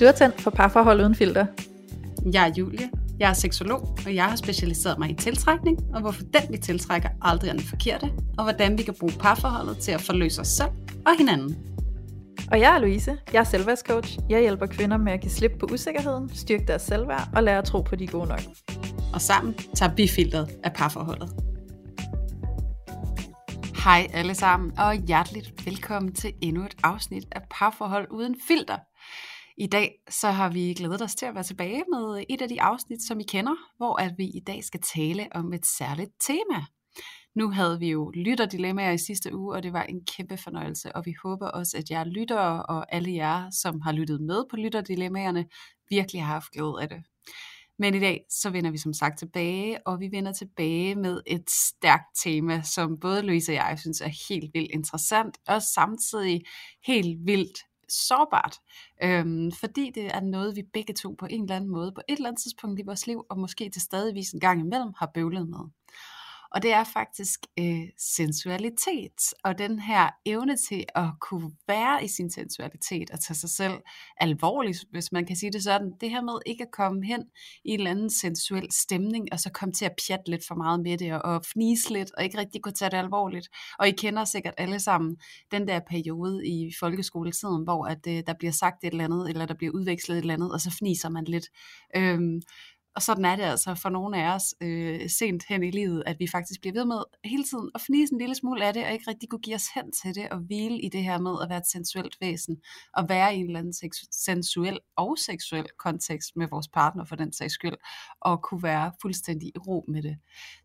Du er tændt for parforhold uden filter. Jeg er Julie. Jeg er seksolog, og jeg har specialiseret mig i tiltrækning, og hvorfor den vi tiltrækker aldrig er den forkerte, og hvordan vi kan bruge parforholdet til at forløse os selv og hinanden. Og jeg er Louise. Jeg er selvværdscoach. Jeg hjælper kvinder med at give slip på usikkerheden, styrke deres selvværd og lære at tro på, de er gode nok. Og sammen tager vi filteret af parforholdet. Hej alle sammen, og hjerteligt velkommen til endnu et afsnit af Parforhold uden filter. I dag så har vi glædet os til at være tilbage med et af de afsnit, som I kender, hvor at vi i dag skal tale om et særligt tema. Nu havde vi jo lytterdilemmaer i sidste uge, og det var en kæmpe fornøjelse, og vi håber også, at jer lyttere og alle jer, som har lyttet med på lytterdilemmaerne, virkelig har haft glæde af det. Men i dag, så vender vi som sagt tilbage, og vi vender tilbage med et stærkt tema, som både Louise og jeg synes er helt vildt interessant, og samtidig helt vildt sårbart, øhm, fordi det er noget, vi begge to på en eller anden måde, på et eller andet tidspunkt i vores liv, og måske til stadigvis en gang imellem, har bøvlet med. Og det er faktisk øh, sensualitet, og den her evne til at kunne være i sin sensualitet og tage sig selv alvorligt, hvis man kan sige det sådan. Det her med ikke at komme hen i en eller anden sensuel stemning, og så komme til at pjatte lidt for meget med det, og fnise lidt, og ikke rigtig kunne tage det alvorligt. Og I kender sikkert alle sammen den der periode i folkeskoletiden, hvor at, øh, der bliver sagt et eller andet, eller der bliver udvekslet et eller andet, og så fniser man lidt. Øhm, og sådan er det altså for nogle af os øh, sent hen i livet, at vi faktisk bliver ved med hele tiden at fnise en lille smule af det, og ikke rigtig kunne give os hen til det, og hvile i det her med at være et sensuelt væsen, og være i en eller anden sensuel og seksuel kontekst med vores partner for den sags skyld, og kunne være fuldstændig i ro med det.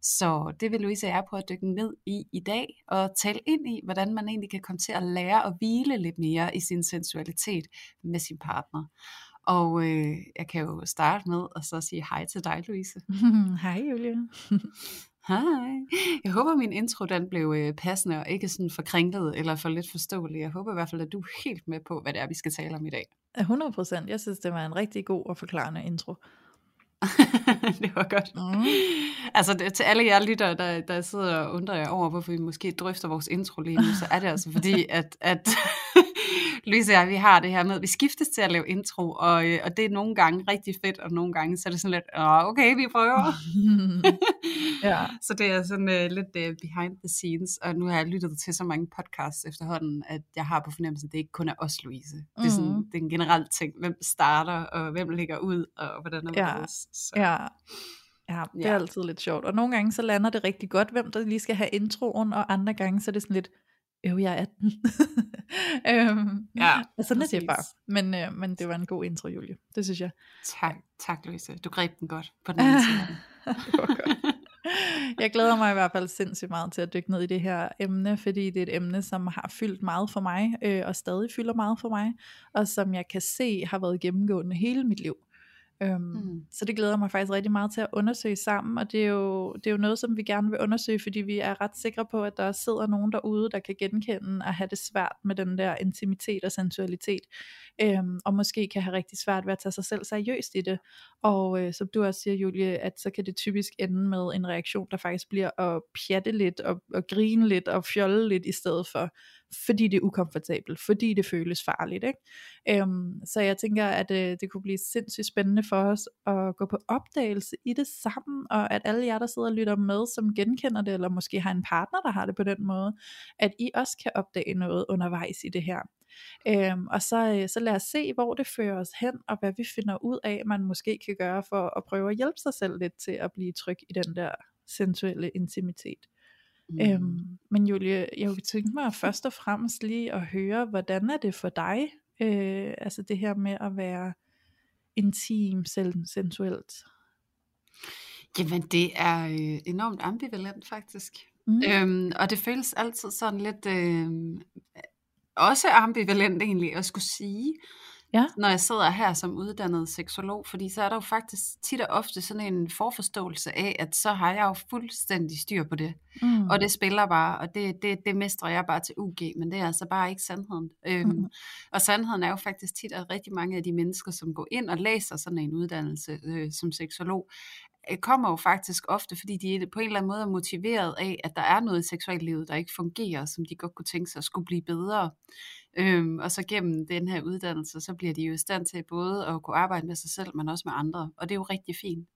Så det vil Louise og jeg prøve at dykke ned i i dag, og tale ind i, hvordan man egentlig kan komme til at lære at hvile lidt mere i sin sensualitet med sin partner. Og øh, jeg kan jo starte med at så sige hej til dig, Louise. hej, Julia. Hej. Jeg håber, min intro den blev øh, passende og ikke sådan for kringlet eller for lidt forståelig. Jeg håber i hvert fald, at du er helt med på, hvad det er, vi skal tale om i dag. 100 procent. Jeg synes, det var en rigtig god og forklarende intro. det var godt. Mm. Altså det, til alle jer lytter, der, der sidder og undrer jer over, hvorfor vi måske drøfter vores intro lige nu, så er det altså fordi, at, at Louise og jeg, vi har det her med, at vi skiftes til at lave intro, og, øh, og det er nogle gange rigtig fedt, og nogle gange så er det sådan lidt, Åh, okay, vi prøver. ja. Så det er sådan uh, lidt uh, behind the scenes, og nu har jeg lyttet til så mange podcasts efterhånden, at jeg har på fornemmelsen, at det ikke kun er os, Louise. Mm. Det, er sådan, mm. det er en generel ting, hvem starter, og hvem ligger ud, og hvordan er det. Ja. Så. ja. Ja, det er ja. altid lidt sjovt. Og nogle gange så lander det rigtig godt, hvem der lige skal have introen, og andre gange så er det sådan lidt, øv, jeg er 18. øhm, ja, og sådan er det bare. Men, øh, men det var en god intro, Julie. Det synes jeg. Tak, tak Louise. Du greb den godt på den anden side. det var godt. Jeg glæder mig i hvert fald sindssygt meget til at dykke ned i det her emne, fordi det er et emne, som har fyldt meget for mig, øh, og stadig fylder meget for mig, og som jeg kan se har været gennemgående hele mit liv. Øhm, mm. Så det glæder mig faktisk rigtig meget til at undersøge sammen, og det er, jo, det er jo noget, som vi gerne vil undersøge, fordi vi er ret sikre på, at der sidder nogen derude, der kan genkende at have det svært med den der intimitet og sensualitet, øhm, og måske kan have rigtig svært ved at tage sig selv seriøst i det. Og øh, som du også siger, Julie, at så kan det typisk ende med en reaktion, der faktisk bliver at pjatte lidt, og, og grine lidt, og fjolle lidt, i stedet for fordi det er ukomfortabelt, fordi det føles farligt. Ikke? Øhm, så jeg tænker, at øh, det kunne blive sindssygt spændende for os at gå på opdagelse i det sammen, og at alle jer, der sidder og lytter med, som genkender det, eller måske har en partner, der har det på den måde, at I også kan opdage noget undervejs i det her. Øhm, og så, øh, så lad os se, hvor det fører os hen, og hvad vi finder ud af, man måske kan gøre for at prøve at hjælpe sig selv lidt til at blive tryg i den der sensuelle intimitet. Mm. Øhm, men Julie, jeg kunne tænke mig først og fremmest lige at høre, hvordan er det for dig, øh, altså det her med at være intim, selv sensuelt? Jamen det er øh, enormt ambivalent faktisk. Mm. Øhm, og det føles altid sådan lidt, øh, også ambivalent egentlig at skulle sige, ja. når jeg sidder her som uddannet seksolog, fordi så er der jo faktisk tit og ofte sådan en forforståelse af, at så har jeg jo fuldstændig styr på det, mm. og det spiller bare, og det, det, det mestrer jeg bare til UG, men det er altså bare ikke sandheden. Øhm, mm. Og sandheden er jo faktisk tit, at rigtig mange af de mennesker, som går ind og læser sådan en uddannelse øh, som seksolog, øh, kommer jo faktisk ofte, fordi de på en eller anden måde er motiveret af, at der er noget i seksuallivet, der ikke fungerer, som de godt kunne tænke sig at skulle blive bedre. Øhm, og så gennem den her uddannelse, så bliver de jo i stand til både at kunne arbejde med sig selv, men også med andre. Og det er jo rigtig fint.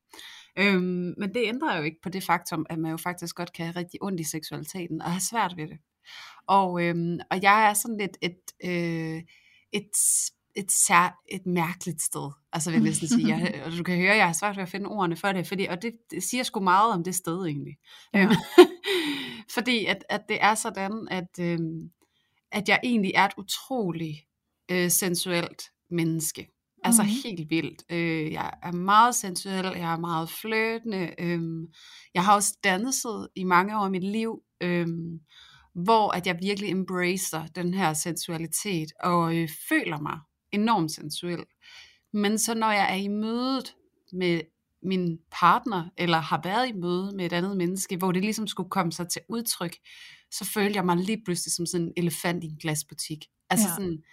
Øhm, men det ændrer jo ikke på det faktum, at man jo faktisk godt kan have rigtig ondt i seksualiteten og have svært ved det. Og, øhm, og jeg er sådan lidt et, øh, et, et, sær, et mærkeligt sted. Altså vil jeg næsten sige. Jeg, og du kan høre, jeg har svært ved at finde ordene for det, fordi, og det, det siger sgu meget om det sted egentlig. Ja. Fordi at, at det er sådan, at, øhm, at jeg egentlig er et utroligt øh, sensuelt menneske. Altså mm. helt vildt. Øh, jeg er meget sensuel, jeg er meget fløtende. Øh, jeg har også danset i mange år i mit liv, øh, hvor at jeg virkelig embracer den her sensualitet og øh, føler mig enormt sensuel. Men så når jeg er i mødet med min partner, eller har været i møde med et andet menneske, hvor det ligesom skulle komme sig til udtryk, så følte jeg mig lige pludselig som sådan en elefant i en glasbutik. Altså ja. sådan,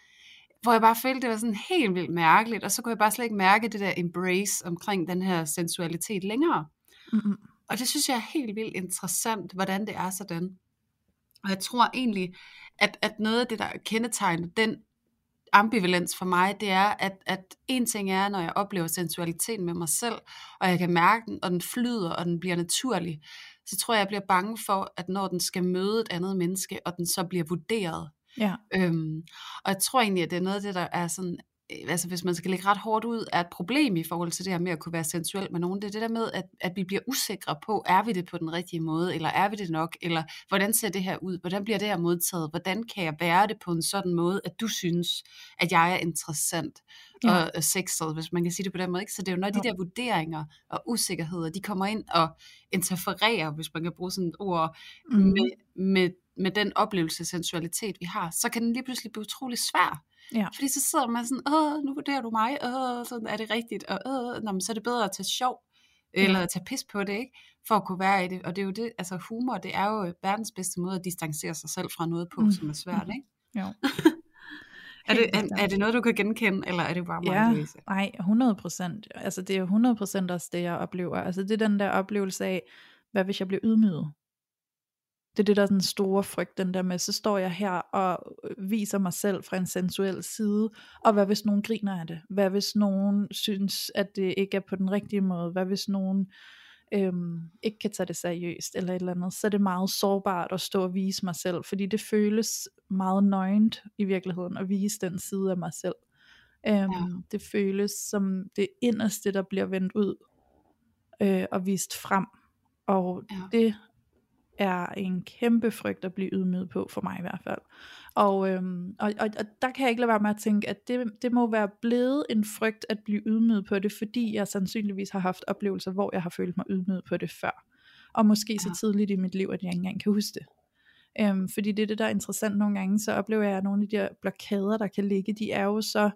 hvor jeg bare følte, det var sådan helt vildt mærkeligt, og så kunne jeg bare slet ikke mærke det der embrace omkring den her sensualitet længere. Mm-hmm. Og det synes jeg er helt vildt interessant, hvordan det er sådan. Og jeg tror egentlig, at, at noget af det, der kendetegner den ambivalens for mig, det er, at, at en ting er, når jeg oplever sensualiteten med mig selv, og jeg kan mærke den, og den flyder, og den bliver naturlig, så tror jeg, jeg bliver bange for, at når den skal møde et andet menneske, og den så bliver vurderet, Ja. Øhm, og jeg tror egentlig, at det er noget af det, der er sådan, altså hvis man skal lægge ret hårdt ud, er et problem i forhold til det her med at kunne være sensuel med nogen. Det er det der med, at, at vi bliver usikre på, er vi det på den rigtige måde, eller er vi det nok, eller hvordan ser det her ud, hvordan bliver det her modtaget, hvordan kan jeg være det på en sådan måde, at du synes, at jeg er interessant ja. og sexet, hvis man kan sige det på den måde. Ikke? Så det er jo når de der vurderinger og usikkerheder, de kommer ind og interfererer, hvis man kan bruge sådan et ord, mm. med, med med den oplevelse af sensualitet, vi har, så kan den lige pludselig blive utrolig svær. Ja. Fordi så sidder man sådan, åh, nu vurderer du mig, åh, sådan er det rigtigt, og åh, nå, men så er det bedre at tage sjov, eller at tage pis på det, ikke? for at kunne være i det. Og det er jo det, altså humor, det er jo verdens bedste måde at distancere sig selv fra noget på, mm. som er svært, ikke? Jo. er, det, er, er det noget, du kan genkende, eller er det bare meget Ja, nej, 100 procent. Altså det er 100 procent også det, jeg oplever. Altså det er den der oplevelse af, hvad hvis jeg bliver ydmyget? Det er det der er den store frygt, den der med, så står jeg her og viser mig selv fra en sensuel side, og hvad hvis nogen griner af det? Hvad hvis nogen synes, at det ikke er på den rigtige måde? Hvad hvis nogen øhm, ikke kan tage det seriøst, eller et eller andet? Så er det meget sårbart at stå og vise mig selv, fordi det føles meget nøgent i virkeligheden, at vise den side af mig selv. Øhm, ja. Det føles som det inderste, der bliver vendt ud øh, og vist frem. Og ja. det er en kæmpe frygt at blive ydmyget på, for mig i hvert fald. Og, øhm, og, og, og der kan jeg ikke lade være med at tænke, at det, det må være blevet en frygt at blive ydmyget på det, fordi jeg sandsynligvis har haft oplevelser, hvor jeg har følt mig ydmyget på det før. Og måske så tidligt i mit liv, at jeg ikke engang kan huske det. Øhm, fordi det er det, der er interessant nogle gange, så oplever jeg, at nogle af de her blokader, der kan ligge, de er jo så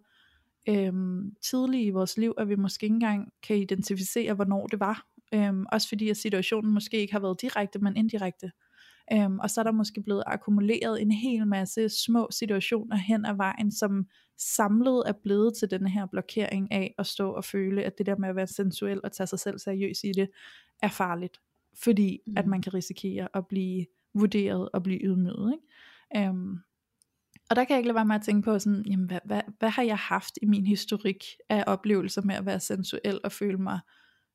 øhm, tidlige i vores liv, at vi måske ikke engang kan identificere, hvornår det var. Øhm, også fordi at situationen måske ikke har været direkte, men indirekte. Øhm, og så er der måske blevet akkumuleret en hel masse små situationer hen ad vejen, som samlet er blevet til den her blokering af at stå og føle, at det der med at være sensuel og tage sig selv seriøst i det, er farligt. Fordi mm. at man kan risikere at blive vurderet og blive ydmyget. Ikke? Øhm, og der kan jeg ikke lade være med at tænke på, sådan, jamen, hvad, hvad, hvad har jeg haft i min historik af oplevelser med at være sensuel og føle mig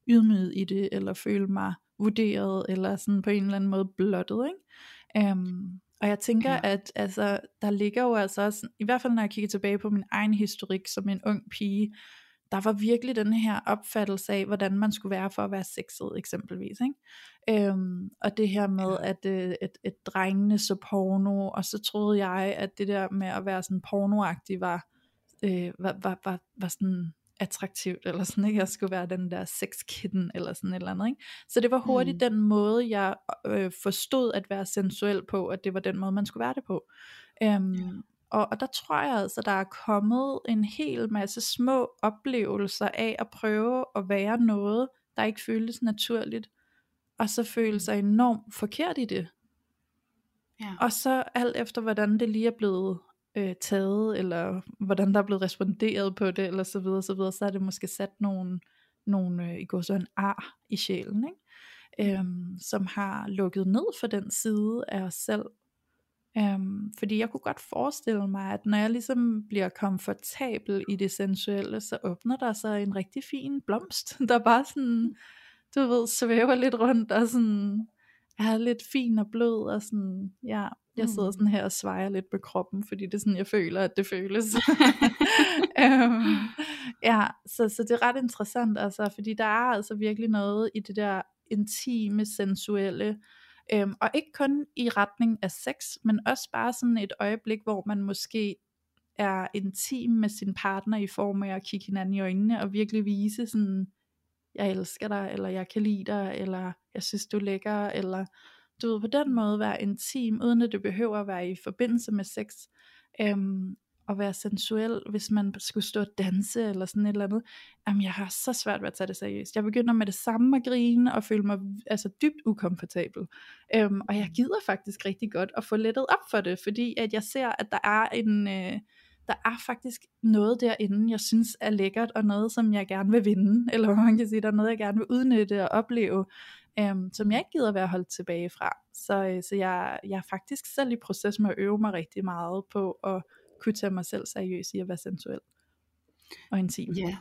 ydmyget i det, eller føle mig vurderet, eller sådan på en eller anden måde blottet, ikke? Um, og jeg tænker, ja. at altså, der ligger jo altså også, i hvert fald når jeg kigger tilbage på min egen historik som en ung pige, der var virkelig den her opfattelse af, hvordan man skulle være for at være sexet eksempelvis. Ikke? Øhm, og det her med, at øh, et, et drengene så porno, og så troede jeg, at det der med at være sådan pornoagtig var, øh, var, var, var, var sådan attraktivt, eller sådan, ikke? Jeg skulle være den der sexkitten, eller sådan et eller andet, ikke? Så det var hurtigt mm. den måde, jeg øh, forstod at være sensuel på, at det var den måde, man skulle være det på. Øhm, ja. og, og der tror jeg altså, der er kommet en hel masse små oplevelser af at prøve at være noget, der ikke føltes naturligt, og så føle sig enormt forkert i det. Ja. Og så alt efter hvordan det lige er blevet øh, taget, eller hvordan der er blevet responderet på det, eller så videre, så videre, så er det måske sat nogle, nogle øh, i går så en ar i sjælen, ikke? Øhm, som har lukket ned for den side af os selv, Øhm, fordi jeg kunne godt forestille mig, at når jeg ligesom bliver komfortabel i det sensuelle, så åbner der sig en rigtig fin blomst, der bare sådan, du ved, svæver lidt rundt og sådan er lidt fin og blød og sådan, ja, jeg sidder sådan her og svejer lidt på kroppen, fordi det er sådan, jeg føler, at det føles. um, ja, så, så det er ret interessant, altså, fordi der er altså virkelig noget i det der intime, sensuelle, Øhm, og ikke kun i retning af sex, men også bare sådan et øjeblik, hvor man måske er intim med sin partner i form af at kigge hinanden i øjnene og virkelig vise sådan, jeg elsker dig, eller jeg kan lide dig, eller jeg synes du er lækker, eller du ved på den måde være intim, uden at det behøver at være i forbindelse med sex. Øhm, at være sensuel, hvis man skulle stå og danse eller sådan et eller andet. Jamen, jeg har så svært ved at tage det seriøst. Jeg begynder med det samme at grine og føle mig altså dybt ukomfortabel. Øhm, og jeg gider faktisk rigtig godt at få lettet op for det, fordi at jeg ser, at der er en... Øh, der er faktisk noget derinde, jeg synes er lækkert, og noget, som jeg gerne vil vinde, eller hvad man kan sige, der er noget, jeg gerne vil udnytte og opleve, øhm, som jeg ikke gider være holdt tilbage fra. Så, øh, så jeg, jeg er faktisk selv i proces med at øve mig rigtig meget på at kunne tage mig selv seriøst i at være sensuel og intim. Ja.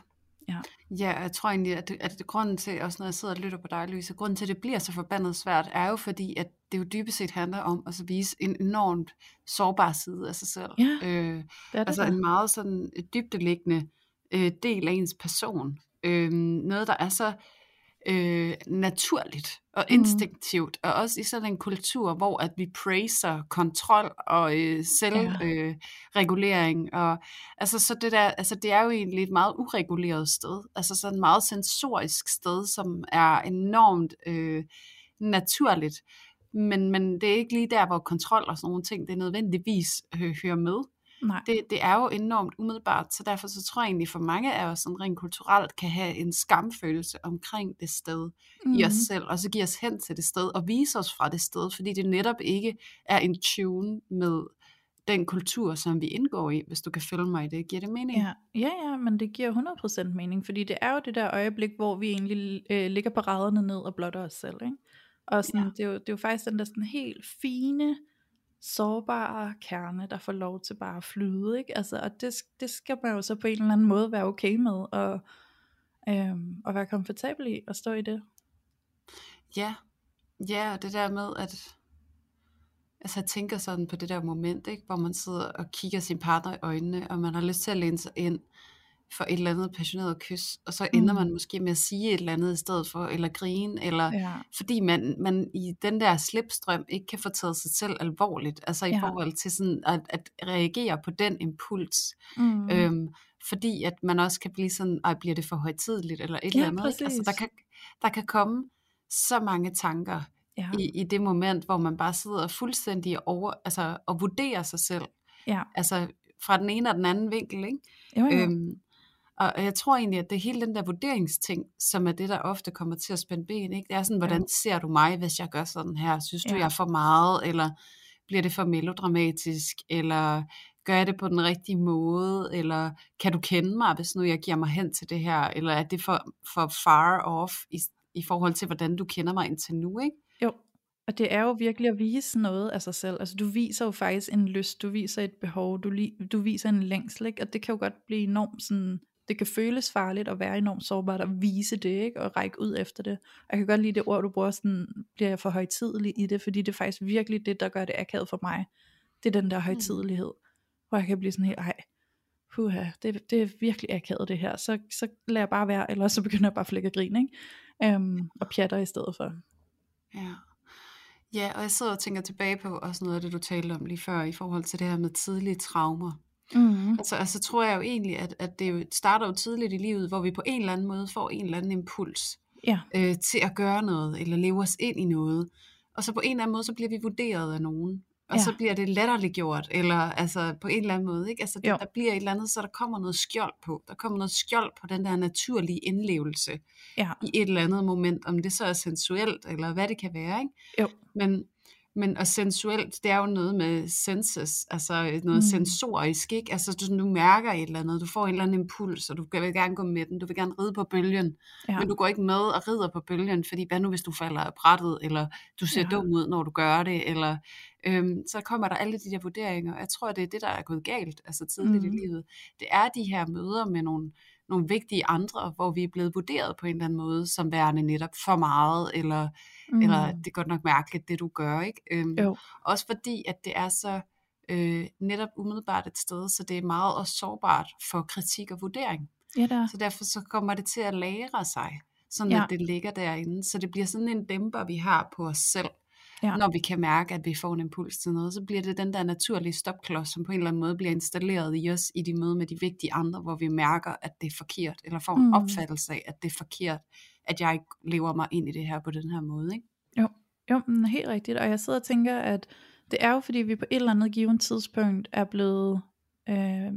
Ja. ja, jeg tror egentlig, at, det, at det, grunden til, også når jeg sidder og lytter på dig, Louise, grunden til, at det bliver så forbandet svært, er jo fordi, at det jo dybest set handler om at vise en enormt sårbar side af sig selv. Ja, øh, det det altså der. en meget sådan dybdeliggende øh, del af ens person. Øh, noget, der er så øh, naturligt og mm. instinktivt, mm. og også i sådan en kultur, hvor at vi praiser kontrol og øh, selvregulering, ja. øh, og altså så det der, altså det er jo egentlig et meget ureguleret sted, altså sådan et meget sensorisk sted, som er enormt øh, naturligt, men, men det er ikke lige der, hvor kontrol og sådan nogle ting, det nødvendigvis øh, hører med. Nej. Det, det er jo enormt umiddelbart, så derfor så tror jeg egentlig for mange af os sådan rent kulturelt kan have en skamfølelse omkring det sted mm. i os mm. selv, og så give os hen til det sted og vise os fra det sted, fordi det netop ikke er en tune med den kultur, som vi indgår i, hvis du kan følge mig i det. Giver det mening? Ja, ja, ja men det giver 100% mening, fordi det er jo det der øjeblik, hvor vi egentlig øh, ligger på rædderne ned og blotter os selv. Ikke? Og sådan, ja. det, er jo, det er jo faktisk den der sådan helt fine, sårbare kerne, der får lov til bare at flyde, ikke? Altså, og det, det skal man jo så på en eller anden måde være okay med, og, øhm, og være komfortabel i at stå i det. Ja, ja, og det der med, at altså jeg tænker sådan på det der moment, ikke, hvor man sidder og kigger sin partner i øjnene, og man har lyst til at læne sig ind, for et eller andet passioneret kys, og så ender mm. man måske med at sige et eller andet i stedet for, eller grine, eller ja. fordi man, man i den der slipstrøm ikke kan få taget sig selv alvorligt, altså i ja. forhold til sådan at, at reagere på den impuls, mm. øhm, fordi at man også kan blive sådan, ej bliver det for højtidligt, eller et ja, eller andet, altså der kan, der kan komme så mange tanker ja. i, i det moment, hvor man bare sidder fuldstændig over, altså og vurderer sig selv, ja. altså fra den ene og den anden vinkel, ikke? Jo, jo. Øhm, og jeg tror egentlig, at det er hele den der vurderingsting, som er det, der ofte kommer til at spænde ben. Ikke? Det er sådan, hvordan ser du mig, hvis jeg gør sådan her? Synes du, ja. jeg er for meget? Eller bliver det for melodramatisk? Eller gør jeg det på den rigtige måde? Eller kan du kende mig, hvis nu jeg giver mig hen til det her? Eller er det for, for far off i, i forhold til, hvordan du kender mig indtil nu? Ikke? Jo, og det er jo virkelig at vise noget af sig selv. Altså du viser jo faktisk en lyst, du viser et behov, du, du viser en længsel, ikke? og det kan jo godt blive enormt sådan det kan føles farligt at være enormt sårbart og vise det, ikke? og række ud efter det. Jeg kan godt lide det ord, du bruger, sådan, bliver jeg for højtidelig i det, fordi det er faktisk virkelig det, der gør det akavet for mig. Det er den der mm. højtidelighed, mm. hvor jeg kan blive sådan helt, ej, puha, det, det er virkelig akavet det her, så, så lader jeg bare være, eller så begynder jeg bare at flække grin, ikke? Um, og pjatter i stedet for. Ja. Ja, og jeg sidder og tænker tilbage på også noget af det, du talte om lige før, i forhold til det her med tidlige traumer. Mm. Altså, altså tror jeg jo egentlig, at, at det jo starter jo tidligt i livet, hvor vi på en eller anden måde får en eller anden impuls ja. øh, til at gøre noget, eller leve os ind i noget. Og så på en eller anden måde, så bliver vi vurderet af nogen. Og ja. så bliver det latterliggjort, eller altså på en eller anden måde, ikke? Altså det, der bliver et eller andet, så der kommer noget skjold på. Der kommer noget skjold på den der naturlige indlevelse ja. i et eller andet moment, om det så er sensuelt, eller hvad det kan være, ikke? Jo. Men, Men og sensuelt, det er jo noget med senses, altså noget mm. sensorisk, ikke? Altså du, du mærker et eller andet, du får en eller anden impuls, og du vil gerne gå med den, du vil gerne ride på bølgen, ja. men du går ikke med og rider på bølgen, fordi hvad nu hvis du falder af brættet, eller du ser ja. dum ud, når du gør det, eller øhm, så kommer der alle de der vurderinger, og jeg tror, det er det, der er gået galt, altså tidligt mm. i livet. Det er de her møder med nogle, nogle vigtige andre, hvor vi er blevet vurderet på en eller anden måde, som værende netop for meget, eller mm. eller det er godt nok mærkeligt, det du gør, ikke? Øhm, jo. Også fordi, at det er så øh, netop umiddelbart et sted, så det er meget også sårbart for kritik og vurdering. Ja, der. Så derfor så kommer det til at lære sig, sådan ja. at det ligger derinde. Så det bliver sådan en dæmper, vi har på os selv, ja. når vi kan mærke, at vi får en impuls til noget. Så bliver det den der naturlige stopklods, som på en eller anden måde bliver installeret i os i de møder med de vigtige andre, hvor vi mærker, at det er forkert, eller får en mm. opfattelse af, at det er forkert, at jeg ikke lever mig ind i det her på den her måde. Ikke? Jo, jo men helt rigtigt. Og jeg sidder og tænker, at det er jo fordi, vi på et eller andet givet tidspunkt er blevet, øh,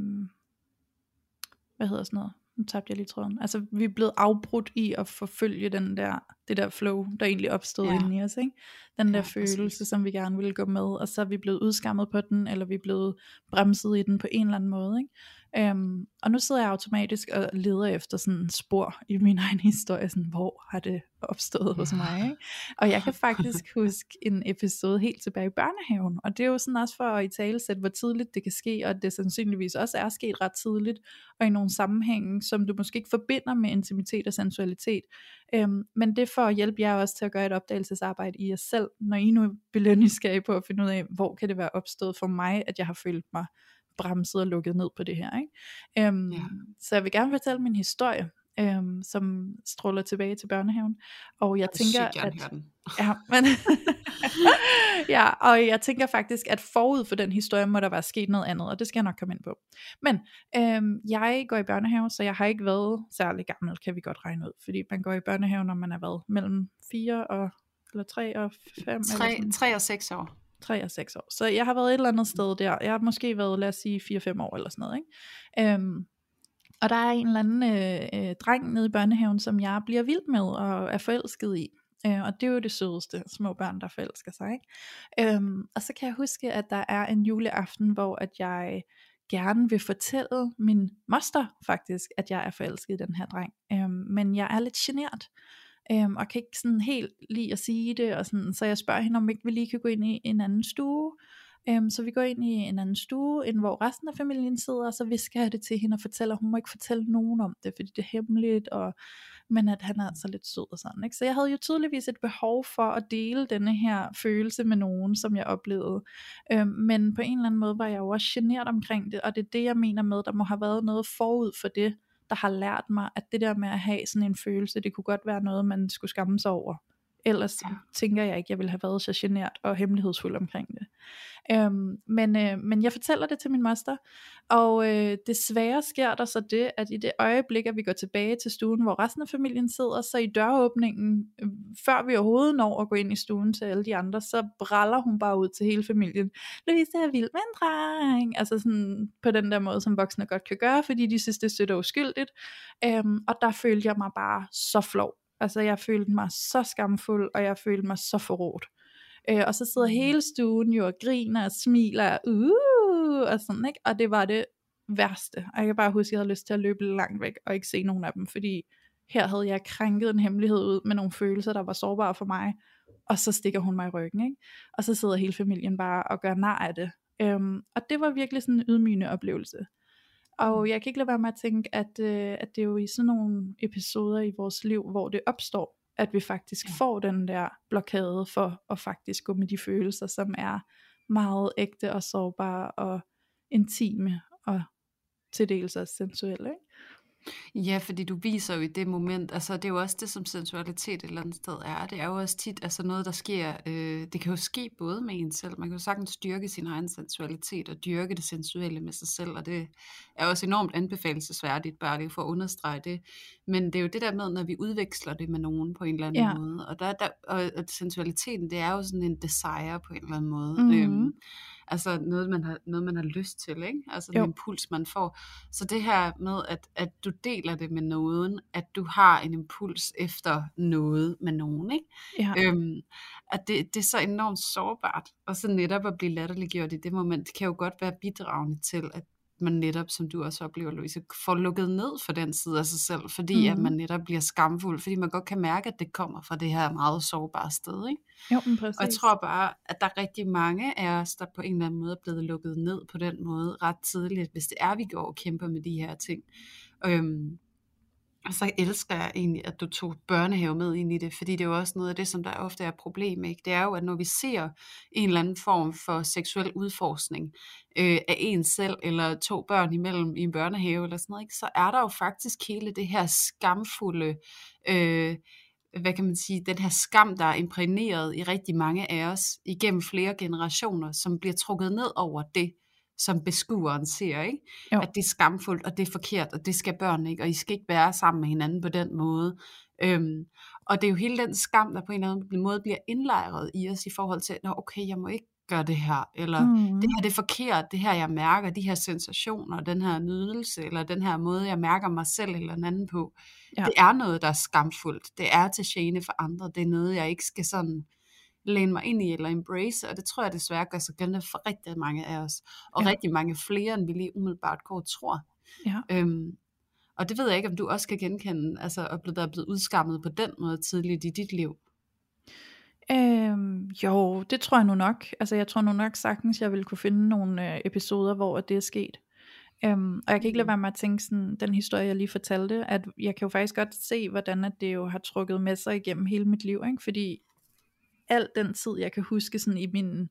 hvad hedder sådan noget, nu tabte jeg lige tråden. Altså, vi er blevet afbrudt i at forfølge den der, det der flow, der egentlig opstod ja. inde i os. Ikke? Den der ja, følelse, præcis. som vi gerne ville gå med, og så er vi blevet udskammet på den, eller vi er blevet bremset i den på en eller anden måde. Ikke? Øhm, og nu sidder jeg automatisk og leder efter sådan spor i min egen historie, sådan, hvor har det opstået hos mig. Ikke? Og jeg kan faktisk huske en episode helt tilbage i børnehaven, og det er jo sådan også for at i tale sætte, hvor tidligt det kan ske, og det sandsynligvis også er sket ret tidligt, og i nogle sammenhænge, som du måske ikke forbinder med intimitet og sensualitet. Øhm, men det for at hjælpe jer også til at gøre et opdagelsesarbejde i jer selv, når I nu er nysgerrige på at finde ud af, hvor kan det være opstået for mig, at jeg har følt mig bremset og lukket ned på det her. Ikke? Øhm, ja. Så jeg vil gerne fortælle min historie, øhm, som stråler tilbage til børnehaven. Og jeg, jeg tænker, at... ja, men, ja, og jeg tænker faktisk, at forud for den historie må der være sket noget andet, og det skal jeg nok komme ind på. Men øhm, jeg går i børnehave, så jeg har ikke været særlig gammel, kan vi godt regne ud, fordi man går i børnehave, når man er været mellem 4 og eller 3 og 5 3, eller 3 og 6 år. 3 og 6 år. Så jeg har været et eller andet sted der. Jeg har måske været, lad os sige, 4-5 år eller sådan noget. Ikke? Øhm, og der er en eller anden øh, øh, dreng nede i børnehaven, som jeg bliver vild med og er forelsket i. Øh, og det er jo det sødeste, små børn, der forelsker sig. Ikke? Øhm, og så kan jeg huske, at der er en juleaften, hvor at jeg gerne vil fortælle min moster faktisk, at jeg er forelsket i den her dreng. Øhm, men jeg er lidt genert øhm, og kan ikke sådan helt lide at sige det, og sådan, så jeg spørger hende, om ikke vi lige kan gå ind i en anden stue, øhm, så vi går ind i en anden stue, end hvor resten af familien sidder, og så visker jeg det til hende og fortæller, hun må ikke fortælle nogen om det, fordi det er hemmeligt, og, men at han er altså lidt sød og sådan, ikke? så jeg havde jo tydeligvis et behov for at dele denne her følelse med nogen, som jeg oplevede, øhm, men på en eller anden måde var jeg jo også generet omkring det, og det er det jeg mener med, der må have været noget forud for det, der har lært mig, at det der med at have sådan en følelse, det kunne godt være noget, man skulle skamme sig over. Ellers ja. tænker jeg ikke, jeg ville have været så genert og hemmelighedsfuld omkring det. Øhm, men, øh, men jeg fortæller det til min moster, og øh, desværre sker der så det, at i det øjeblik, at vi går tilbage til stuen, hvor resten af familien sidder, så i døråbningen, øh, før vi overhovedet når at gå ind i stuen til alle de andre, så braller hun bare ud til hele familien. Louise er vild med en dreng. Altså sådan på den der måde, som voksne godt kan gøre, fordi de synes, det er og uskyldigt. Øhm, og der følte jeg mig bare så flov. Altså jeg følte mig så skamfuld, og jeg følte mig så forrådt. Øh, og så sidder mm. hele stuen jo og griner og smiler, uh, og sådan, ikke? Og det var det værste. Og jeg kan bare huske, at jeg havde lyst til at løbe langt væk, og ikke se nogen af dem, fordi her havde jeg krænket en hemmelighed ud med nogle følelser, der var sårbare for mig, og så stikker hun mig i ryggen, ikke? Og så sidder hele familien bare og gør nar af det. Øhm, og det var virkelig sådan en ydmygende oplevelse. Og mm. jeg kan ikke lade være med at tænke, at, øh, at det er jo i sådan nogle episoder i vores liv, hvor det opstår, at vi faktisk ja. får den der blokade for at faktisk gå med de følelser, som er meget ægte og sårbare og intime og til dels også sensuelle. Ikke? Ja, fordi du viser jo i det moment, altså det er jo også det, som sensualitet et eller andet sted er. Det er jo også tit altså noget, der sker, øh, det kan jo ske både med en selv. Man kan jo sagtens styrke sin egen sensualitet og dyrke det sensuelle med sig selv, og det er også enormt anbefalesværdigt, bare lige for at understrege det. Men det er jo det der med, når vi udveksler det med nogen på en eller anden ja. måde. Og, der, der, og, og sensualiteten, det er jo sådan en desire på en eller anden måde. Mm-hmm. Øhm, Altså noget, man har, noget, man har lyst til, ikke? Altså Jo. en impuls, man får. Så det her med, at, at du deler det med nogen, at du har en impuls efter noget med nogen, ikke? Ja. Øhm, at det, det er så enormt sårbart, og så netop at blive latterliggjort i det moment, det kan jo godt være bidragende til, at man netop, som du også oplever, Louise, får lukket ned for den side af sig selv, fordi mm. at Mhm. man netop bliver skamfuld, fordi man godt kan mærke, at det kommer fra det her meget sårbare sted. Ikke? Jo, men præcis. Og jeg tror bare, at der er rigtig mange af os, der på en eller anden måde er blevet lukket ned på den måde ret tidligt, hvis det er, vi går og kæmper med de her ting. Øhm, og så elsker jeg egentlig, at du tog børnehave med ind i det, fordi det er jo også noget af det, som der ofte er problem. Ikke? Det er jo, at når vi ser en eller anden form for seksuel udforskning øh, af en selv, eller to børn imellem i en børnehave, eller sådan noget, ikke? så er der jo faktisk hele det her skamfulde, øh, hvad kan man sige, den her skam, der er imprægneret i rigtig mange af os igennem flere generationer, som bliver trukket ned over det, som beskueren ser, ikke? Jo. At det er skamfuldt, og det er forkert, og det skal børn ikke, og I skal ikke være sammen med hinanden på den måde. Øhm, og det er jo hele den skam, der på en eller anden måde bliver indlejret i os i forhold til, Nå, okay, jeg må ikke gøre det her, eller mm. det her det er forkert, det her jeg mærker, de her sensationer, den her nydelse, eller den her måde, jeg mærker mig selv eller en anden på, Ja. det er noget, der er skamfuldt. Det er til gene for andre. Det er noget, jeg ikke skal sådan læne mig ind i eller embrace, og det tror jeg desværre gør sig gældende for rigtig mange af os, og Ja. rigtig mange flere, end vi lige umiddelbart går tror. Ja. Øhm, og det ved jeg ikke, om du også kan genkende, altså at blive, er blevet udskammet på den måde tidligt i dit liv. Øhm, jo, det tror jeg nu nok. Altså jeg tror nu nok sagtens, jeg vil kunne finde nogle øh, episoder, hvor det er sket. Øhm, og jeg kan ikke lade være med at tænke sådan, den historie, jeg lige fortalte, at jeg kan jo faktisk godt se, hvordan at det jo har trukket med sig igennem hele mit liv, ikke? fordi al den tid, jeg kan huske sådan i min,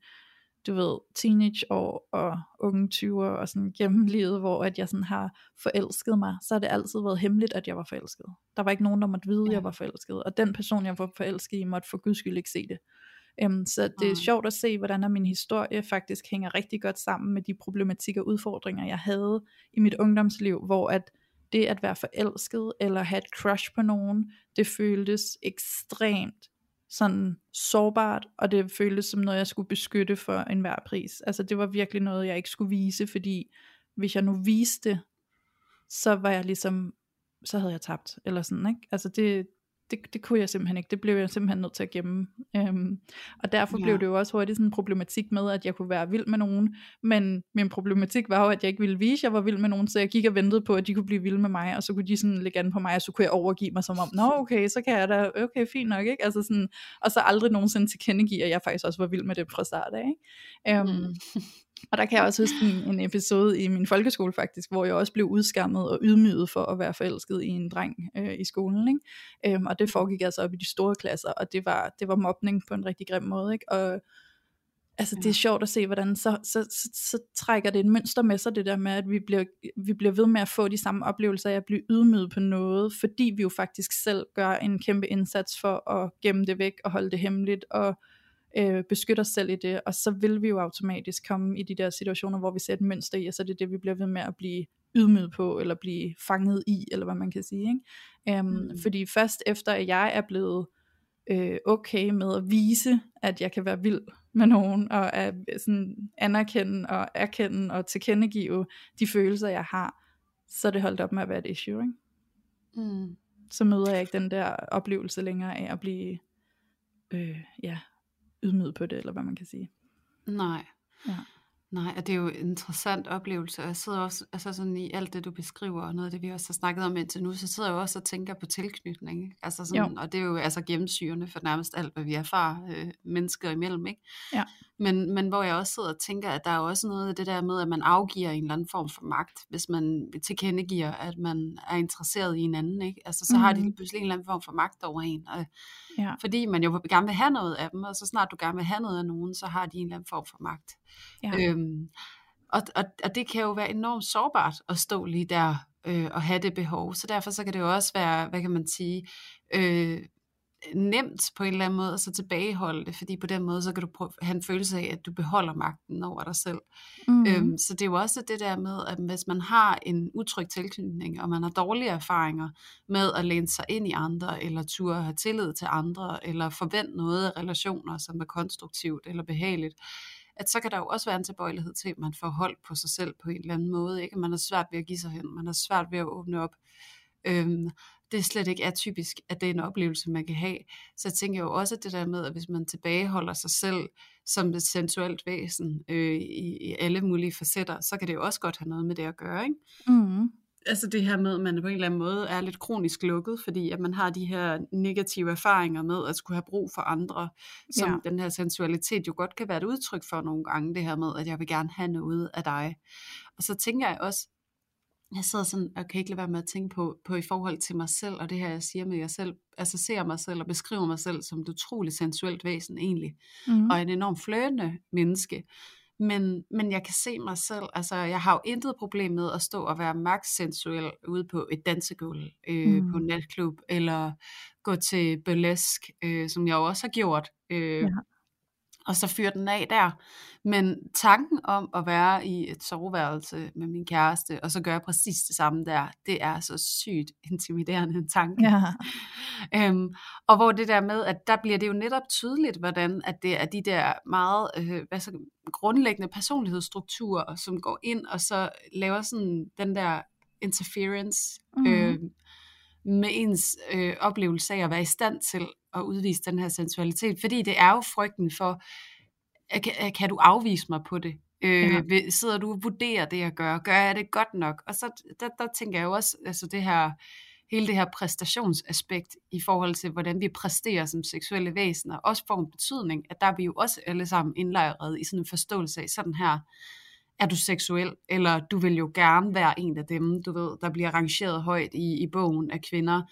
du ved, teenageår og unge 20'er og sådan gennem livet, hvor at jeg sådan har forelsket mig, så har det altid været hemmeligt, at jeg var forelsket. Der var ikke nogen, der måtte vide, at jeg var forelsket, og den person, jeg var forelsket i, måtte for guds skyld ikke se det. Um, så det er Nej. sjovt at se, hvordan min historie faktisk hænger rigtig godt sammen med de problematikker og udfordringer, jeg havde i mit ungdomsliv, hvor at det at være forelsket eller have et crush på nogen, det føltes ekstremt sådan sårbart, og det føltes som noget, jeg skulle beskytte for enhver pris. Altså det var virkelig noget, jeg ikke skulle vise, fordi hvis jeg nu viste det, så var jeg ligesom, så havde jeg tabt, eller sådan, ikke? Altså det, det, det kunne jeg simpelthen ikke, det blev jeg simpelthen nødt til at gemme. Øhm, og derfor Ja. blev det jo også hurtigt sådan en problematik med, at jeg kunne være vild med nogen, men min problematik var jo, at jeg ikke ville vise, at jeg var vild med nogen, så jeg gik og ventede på, at de kunne blive vilde med mig, og så kunne de sådan lægge an på mig, og så kunne jeg overgive mig som om, nå okay, så kan jeg da, okay, fint nok, ikke? Altså sådan, og så aldrig nogensinde tilkendegive, at jeg faktisk også var vild med det fra start af, ikke? Øhm, Mm. Og der kan jeg også huske en, en episode i min folkeskole faktisk, hvor jeg også blev udskammet og ydmyget for at være forelsket i en dreng øh, i skolen. Ikke? Øhm, og det foregik altså op i de store klasser, og det var, det var mobning på en rigtig grim måde. Ikke? Og altså, det Ja. er sjovt at se, hvordan så, så, så, så trækker det et mønster med sig, det der med, at vi bliver, vi bliver ved med at få de samme oplevelser af at blive ydmyget på noget, fordi vi jo faktisk selv gør en kæmpe indsats for at gemme det væk og holde det hemmeligt, og øh, beskytte os selv i det, og så vil vi jo automatisk komme i de der situationer, hvor vi ser et mønster i, og så er det det, vi bliver ved med at blive ydmyget på, eller blive fanget i, eller hvad man kan sige. Ikke? Um, Mm. mm. Fordi først efter, at jeg er blevet øh, okay med at vise, at jeg kan være vild med nogen, og at sådan anerkende og erkende og tilkendegive de følelser, jeg har, så er det holdt op med at være et issue. Ikke? Mm. Så møder jeg ikke den der oplevelse længere af at blive øh, ja, ydmyget på det, eller hvad man kan sige. Nej. Ja. Nej, og det er jo en interessant oplevelse, og jeg sidder også altså sådan i alt det, du beskriver, og noget af det, vi også har snakket om indtil nu, så sidder jeg jo også og tænker på tilknytning, ikke? altså sådan, og det er jo altså gennemsyrende for nærmest alt, hvad vi erfarer øh, mennesker imellem, ikke? Ja. Men, men hvor jeg også sidder og tænker, at der er også noget af det der med, at man afgiver en eller anden form for magt, hvis man tilkendegiver, at man er interesseret i en anden, ikke? Altså så mm. har de Mhm. pludselig en eller anden form for magt over en, og Ja. fordi man jo gerne vil have noget af dem, og så snart du gerne vil have noget af nogen, så har de en eller anden form for magt. Ja. Øhm, og, og, og det kan jo være enormt sårbart at stå lige der øh, og have det behov. Så derfor så kan det jo også være, hvad kan man sige, øh, nemt på en eller anden måde at så tilbageholde det, fordi på den måde så kan du prøve, have en følelse af, at du beholder magten over dig selv. Mm. Øhm, så det er jo også det der med, at hvis man har en utryg tilknytning, og man har dårlige erfaringer med at læne sig ind i andre, eller turde have tillid til andre, eller forvente noget af relationer, som er konstruktivt eller behageligt, at så kan der jo også være en tilbøjelighed til, at man får hold på sig selv på en eller anden måde. Ikke? Man har svært ved at give sig hen, man har svært ved at åbne op. Øhm, det er slet ikke atypisk, at det er en oplevelse, man kan have. Så jeg tænker jo også det der med, at hvis man tilbageholder sig selv som et sensuelt væsen øh, i, i alle mulige facetter, så kan det jo også godt have noget med det at gøre. Ikke? Mm. Altså det her med, at man på en eller anden måde er lidt kronisk lukket, fordi at man har de her negative erfaringer med at skulle have brug for andre, som ja. den her sensualitet jo godt kan være et udtryk for nogle gange, det her med, at jeg vil gerne have noget af dig. Og så tænker jeg også, jeg sidder sådan, og kan ikke lade være med at tænke på, på i forhold til mig selv, og det her jeg siger med jeg selv, altså ser mig selv og beskriver mig selv som et utroligt sensuelt væsen egentlig, mm. og en enormt fløjende menneske. Men, men jeg kan se mig selv, altså jeg har jo intet problem med at stå og være max sensuel ude på et dansegulv, øh, mm. på en natklub, eller gå til burlesk, øh, som jeg jo også har gjort. Øh, ja og så fyre den af der. Men tanken om at være i et soveværelse med min kæreste, og så gøre præcis det samme der, det er så sygt intimiderende en tanke. Ja. øhm, og hvor det der med, at der bliver det jo netop tydeligt, hvordan at det er de der meget øh, hvad så, grundlæggende personlighedsstrukturer, som går ind og så laver sådan den der interference mm. øh, med ens øh, oplevelse af at være i stand til at udvise den her sensualitet, fordi det er jo frygten for, kan, kan du afvise mig på det? Øh, ja. Sidder du og vurderer det, jeg gør? Gør jeg det godt nok? Og så der, der tænker jeg jo også, altså det her, hele det her præstationsaspekt i forhold til, hvordan vi præsterer som seksuelle væsener, også får en betydning, at der er vi jo også alle sammen indlejret i sådan en forståelse af sådan her, er du seksuel, eller du vil jo gerne være en af dem, du ved, der bliver rangeret højt i, i bogen af kvinder,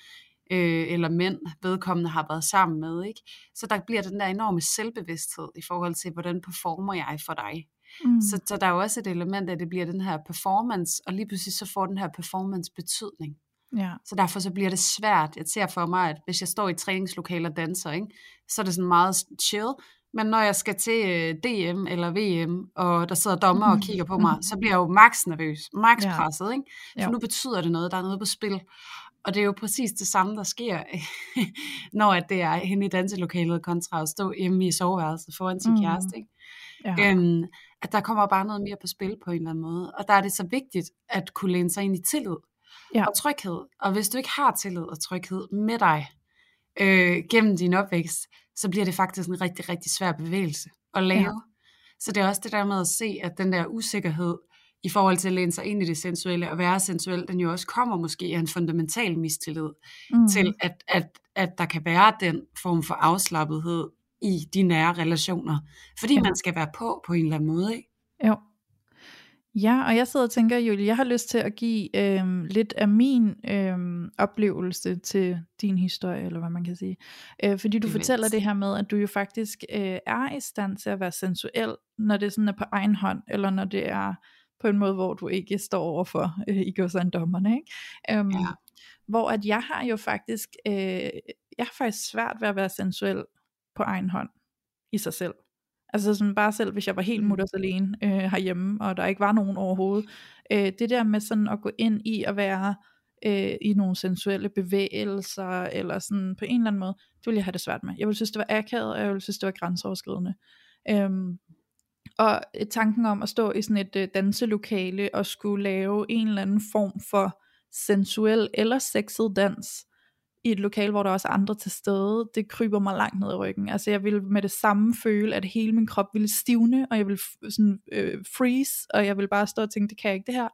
øh, eller mænd, vedkommende har været sammen med. Ikke? Så der bliver den der enorme selvbevidsthed i forhold til, hvordan performer jeg for dig. Mm. Så, så der er jo også et element af, at det bliver den her performance, og lige pludselig så får den her performance betydning. Ja. Så derfor så bliver det svært. Jeg ser for mig, at hvis jeg står i træningslokaler og danser, ikke, så er det sådan meget chill, men når jeg skal til øh, DM eller VM, og der sidder dommer og kigger på mig, så bliver jeg jo max nervøs, max ja. presset, ikke? For jo. nu betyder det noget, der er noget på spil. Og det er jo præcis det samme, der sker, når at det er henne i danselokalet kontra at stå hjemme i soveværelset foran sin mm. kæreste. Ikke? Ja. Øhm, at der kommer bare noget mere på spil på en eller anden måde. Og der er det så vigtigt at kunne læne sig ind i tillid ja. og tryghed. Og hvis du ikke har tillid og tryghed med dig øh, gennem din opvækst, så bliver det faktisk en rigtig, rigtig svær bevægelse at lave. Ja. Så det er også det der med at se, at den der usikkerhed i forhold til at læne sig ind i det sensuelle og være sensuel, den jo også kommer måske af en fundamental mistillid mm. til, at, at, at der kan være den form for afslappethed i de nære relationer. Fordi ja. man skal være på på en eller anden måde. Ikke? Jo. Ja, og jeg sidder og tænker, Julie, jeg har lyst til at give øhm, lidt af min øhm, oplevelse til din historie, eller hvad man kan sige. Øh, fordi du det fortæller det her med, at du jo faktisk øh, er i stand til at være sensuel, når det sådan er på egen hånd, eller når det er på en måde, hvor du ikke står overfor øh, i dommerne. Ikke? Um, ja. Hvor at jeg har jo faktisk, øh, jeg har faktisk svært ved at være sensuel på egen hånd i sig selv. Altså sådan bare selv, hvis jeg var helt mm. mutters alene øh, herhjemme, og der ikke var nogen overhovedet. Øh, det der med sådan at gå ind i at være øh, i nogle sensuelle bevægelser, eller sådan på en eller anden måde, det ville jeg have det svært med. Jeg ville synes, det var akavet, og jeg ville synes, det var grænseoverskridende. Øhm, og tanken om at stå i sådan et øh, danselokale og skulle lave en eller anden form for sensuel eller sexet dans i et lokale, hvor der også er andre til stede, det kryber mig langt ned i ryggen. Altså jeg ville med det samme føle, at hele min krop ville stivne, og jeg ville sådan øh, freeze, og jeg ville bare stå og tænke, det kan jeg ikke det her.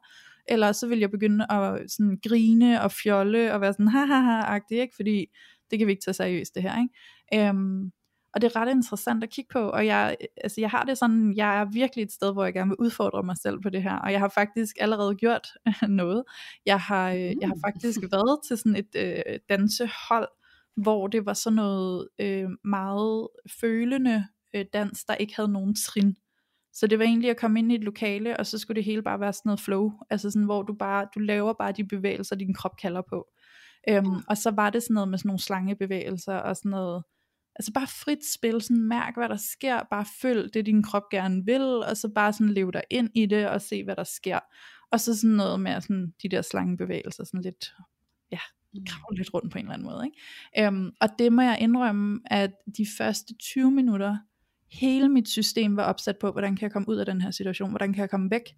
Eller så ville jeg begynde at sådan grine og fjolle og være sådan ha ha ha agtig, ikke? fordi det kan vi ikke tage seriøst det her. Ikke? Øhm, og det er ret interessant at kigge på, og jeg, altså jeg har det sådan, jeg er virkelig et sted, hvor jeg gerne vil udfordre mig selv på det her, og jeg har faktisk allerede gjort noget. Jeg har, øh, jeg har faktisk mm. været til sådan et øh, dansehold, hvor det var sådan noget øh, meget følende øh, dans, der ikke havde nogen trin. Så det var egentlig at komme ind i et lokale, og så skulle det hele bare være sådan noget flow, altså sådan, hvor du bare, du laver bare de bevægelser, din krop kalder på. Øhm, og så var det sådan noget med sådan nogle slangebevægelser, og sådan noget, altså bare frit spil, sådan mærk hvad der sker, bare følg det din krop gerne vil, og så bare sådan leve dig ind i det, og se hvad der sker. Og så sådan noget med sådan de der slangebevægelser, sådan lidt, ja, mm. kravle lidt rundt på en eller anden måde. Ikke? Um, og det må jeg indrømme, at de første 20 minutter, hele mit system var opsat på, hvordan kan jeg komme ud af den her situation, hvordan kan jeg komme væk.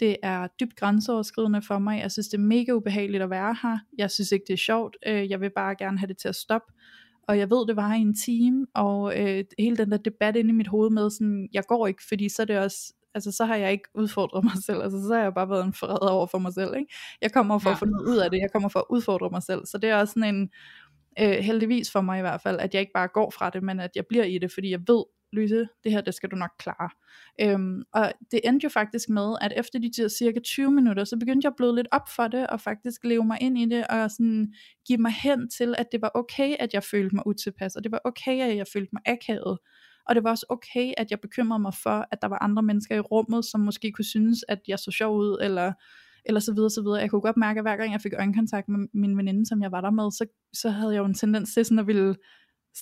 Det er dybt grænseoverskridende for mig, jeg synes det er mega ubehageligt at være her, jeg synes ikke det er sjovt, øh, jeg vil bare gerne have det til at stoppe, og jeg ved det var i en time, og øh, hele den der debat inde i mit hoved med sådan, jeg går ikke, fordi så er det også, altså så har jeg ikke udfordret mig selv, altså så har jeg bare været en forræder over for mig selv, ikke? Jeg kommer for ja. at få noget ud af det, jeg kommer for at udfordre mig selv, så det er også sådan en, øh, heldigvis for mig i hvert fald, at jeg ikke bare går fra det, men at jeg bliver i det, fordi jeg ved, Louise, det her, det skal du nok klare. Øhm, og det endte jo faktisk med, at efter de der cirka 20 minutter, så begyndte jeg at bløde lidt op for det, og faktisk leve mig ind i det, og sådan give mig hen til, at det var okay, at jeg følte mig utilpas, og det var okay, at jeg følte mig akavet. Og det var også okay, at jeg bekymrede mig for, at der var andre mennesker i rummet, som måske kunne synes, at jeg så sjov ud, eller eller så videre, så videre. Jeg kunne godt mærke, at hver gang jeg fik øjenkontakt med min veninde, som jeg var der med, så, så havde jeg jo en tendens til sådan at ville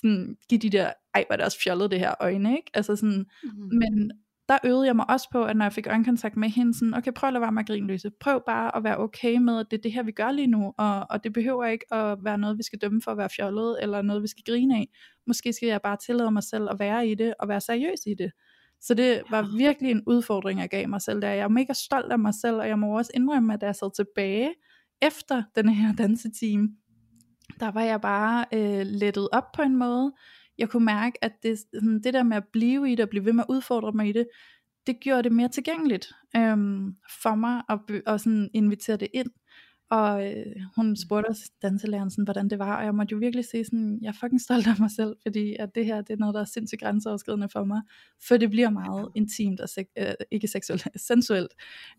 sådan give de der, ej hvor er det også fjollet det her øjne, ikke? Altså sådan, mm-hmm. men der øvede jeg mig også på, at når jeg fik øjenkontakt med hende, sådan, okay, prøv at lade være med at grine løse. Prøv bare at være okay med, at det er det her, vi gør lige nu, og, og det behøver ikke at være noget, vi skal dømme for at være fjollet, eller noget, vi skal grine af. Måske skal jeg bare tillade mig selv at være i det, og være seriøs i det. Så det var virkelig en udfordring, jeg gav mig selv der. Jeg er mega stolt af mig selv, og jeg må også indrømme, at da jeg sad tilbage efter den her danseteam, der var jeg bare øh, lettet op på en måde. Jeg kunne mærke, at det, sådan, det der med at blive i det, og blive ved med at udfordre mig i det, det gjorde det mere tilgængeligt øhm, for mig, at, og sådan invitere det ind. Og øh, hun spurgte os, danselæreren, sådan, hvordan det var, og jeg måtte jo virkelig se sådan, jeg er fucking stolt af mig selv, fordi at det her, det er noget, der er sindssygt grænseoverskridende for mig, for det bliver meget intimt og sek- øh, ikke seksuelt, sensuelt,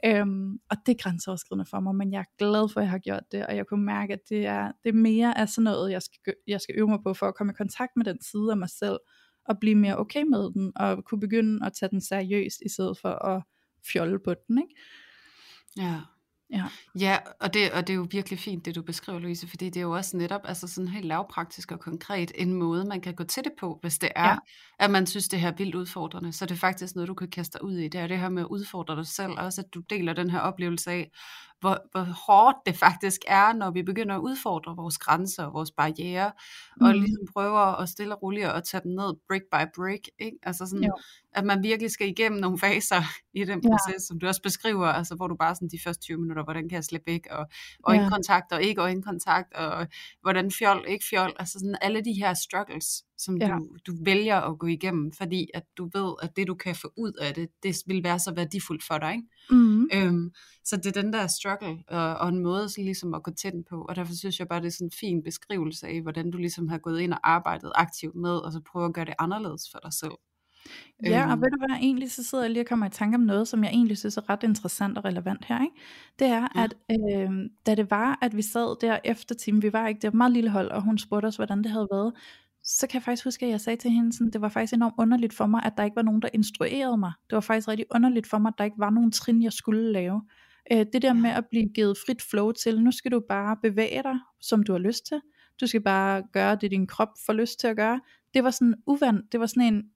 øhm, og det er grænseoverskridende for mig, men jeg er glad for, at jeg har gjort det, og jeg kunne mærke, at det er, det er mere af sådan noget, jeg skal, jeg skal øve mig på, for at komme i kontakt med den side af mig selv, og blive mere okay med den, og kunne begynde at tage den seriøst, i stedet for at fjolle på den, ikke? Ja. Ja, ja og, det, og det er jo virkelig fint, det du beskriver, Louise, fordi det er jo også netop altså sådan helt lavpraktisk og konkret en måde, man kan gå til det på, hvis det er, ja. at man synes, det her er vildt udfordrende. Så det er faktisk noget, du kan kaste dig ud i. Det er det her med at udfordre dig selv, og også at du deler den her oplevelse af, hvor, hvor hårdt det faktisk er, når vi begynder at udfordre vores grænser og vores barriere, mm. og ligesom prøver at stille og roligt at tage dem ned brick by brick. Ikke? Altså sådan, jo. at man virkelig skal igennem nogle faser i den proces, ja. som du også beskriver, altså hvor du bare sådan de første 20 minutter, hvordan kan jeg slippe væk, og øjenkontakt og ikke øjenkontakt, og hvordan fjol, ikke fjol, altså sådan alle de her struggles, som ja. du, du vælger at gå igennem, fordi at du ved, at det du kan få ud af det, det vil være så værdifuldt for dig. Ikke? Mm. Øhm, så det er den der struggle, og, og en måde så ligesom at gå den på, og derfor synes jeg bare, det er sådan en fin beskrivelse af, hvordan du ligesom har gået ind og arbejdet aktivt med, og så prøve at gøre det anderledes for dig selv. Ja, og øhm. ved du hvad, egentlig så sidder jeg lige og kommer i tanke om noget, som jeg egentlig synes er ret interessant og relevant her, ikke? Det er, ja. at øh, da det var, at vi sad der efter timen, vi var ikke, det var et meget lille hold, og hun spurgte os, hvordan det havde været, så kan jeg faktisk huske, at jeg sagde til hende, sådan, det var faktisk enormt underligt for mig, at der ikke var nogen, der instruerede mig. Det var faktisk rigtig underligt for mig, at der ikke var nogen trin, jeg skulle lave. Øh, det der med at blive givet frit flow til, nu skal du bare bevæge dig, som du har lyst til. Du skal bare gøre det, din krop får lyst til at gøre. Det var sådan uvandt, det var sådan en,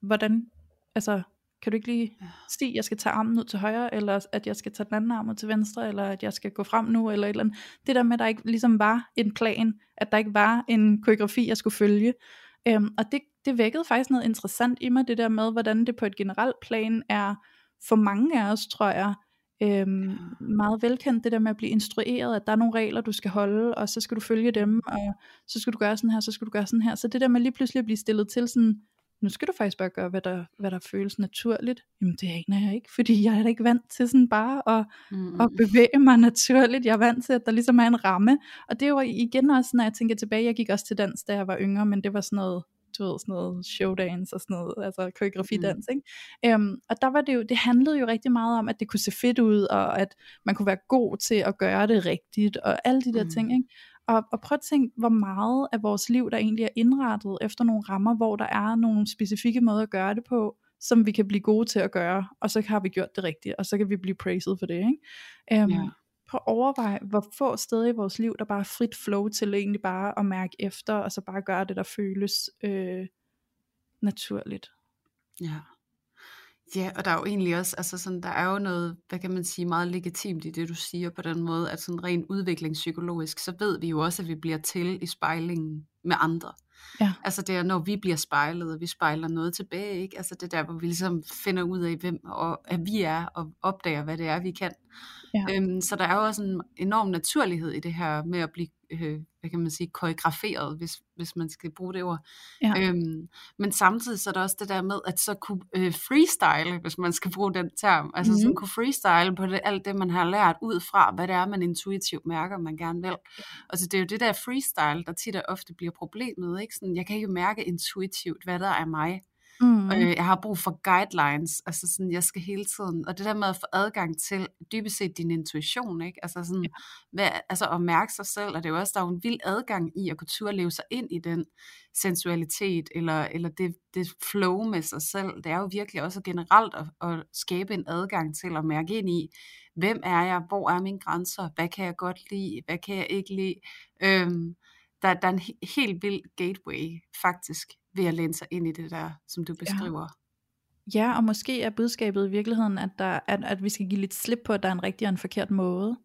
hvordan, altså, kan du ikke lige sige, at jeg skal tage armen ud til højre, eller at jeg skal tage den anden arm ud til venstre, eller at jeg skal gå frem nu, eller et eller andet. Det der med, at der ikke ligesom var en plan, at der ikke var en koreografi, jeg skulle følge. Øhm, og det, det vækkede faktisk noget interessant i mig, det der med, hvordan det på et generelt plan er for mange af os, tror jeg, øhm, meget velkendt, det der med at blive instrueret, at der er nogle regler, du skal holde, og så skal du følge dem, og så skal du gøre sådan her, så skal du gøre sådan her. Så det der med lige pludselig at blive stillet til sådan, nu skal du faktisk bare gøre, hvad der, hvad der føles naturligt. Jamen det aner jeg ikke, fordi jeg er da ikke vant til sådan bare at, mm. at bevæge mig naturligt. Jeg er vant til, at der ligesom er en ramme. Og det var igen også, når jeg tænker tilbage, jeg gik også til dans, da jeg var yngre, men det var sådan noget, du ved, sådan noget showdance og sådan noget, altså koreografidans, mm. ikke? Um, og der var det jo, det handlede jo rigtig meget om, at det kunne se fedt ud, og at man kunne være god til at gøre det rigtigt, og alle de der mm. ting, ikke? Og, og prøv at tænke, hvor meget af vores liv, der egentlig er indrettet efter nogle rammer, hvor der er nogle specifikke måder at gøre det på, som vi kan blive gode til at gøre, og så har vi gjort det rigtigt, og så kan vi blive praised for det. Ikke? Um, ja. Prøv at overveje, hvor få steder i vores liv, der bare er frit flow til egentlig bare at mærke efter, og så bare gøre det, der føles øh, naturligt. Ja. Ja, og der er jo egentlig også, altså sådan, der er jo noget, hvad kan man sige, meget legitimt i det, du siger på den måde, at sådan rent udviklingspsykologisk, så ved vi jo også, at vi bliver til i spejlingen med andre. Ja. Altså det er, når vi bliver spejlet, og vi spejler noget tilbage, ikke? Altså det er der, hvor vi ligesom finder ud af, hvem og, at vi er, og opdager, hvad det er, vi kan. Ja. Øhm, så der er jo også en enorm naturlighed i det her med at blive, øh, hvad kan man sige, koreograferet, hvis, hvis man skal bruge det ord. Ja. Øhm, men samtidig så er der også det der med, at så kunne øh, freestyle, hvis man skal bruge den term, altså mm-hmm. sådan Mhm. kunne freestyle på det, alt det, man har lært ud fra, hvad det er, man intuitivt mærker, man gerne vil. Altså det er jo det der freestyle, der tit og ofte bliver problemet, ikke? Sådan, jeg kan ikke mærke intuitivt, hvad der er mig. Mm. Øh, jeg har brug for guidelines, altså sådan, jeg skal hele tiden, og det der med at få adgang til dybest set din intuition, ikke? Altså sådan, ja. hvad, altså at mærke sig selv, og det er jo også, der er jo en vild adgang i at kunne turde leve sig ind i den sensualitet, eller, eller det, det flow med sig selv, det er jo virkelig også generelt at, at skabe en adgang til at mærke ind i, hvem er jeg, hvor er mine grænser, hvad kan jeg godt lide, hvad kan jeg ikke lide, øhm, der, der er en he- helt vild gateway faktisk ved at læne sig ind i det der, som du beskriver. Ja, og måske er budskabet i virkeligheden, at, der, at, at vi skal give lidt slip på, at der er en rigtig og en forkert måde.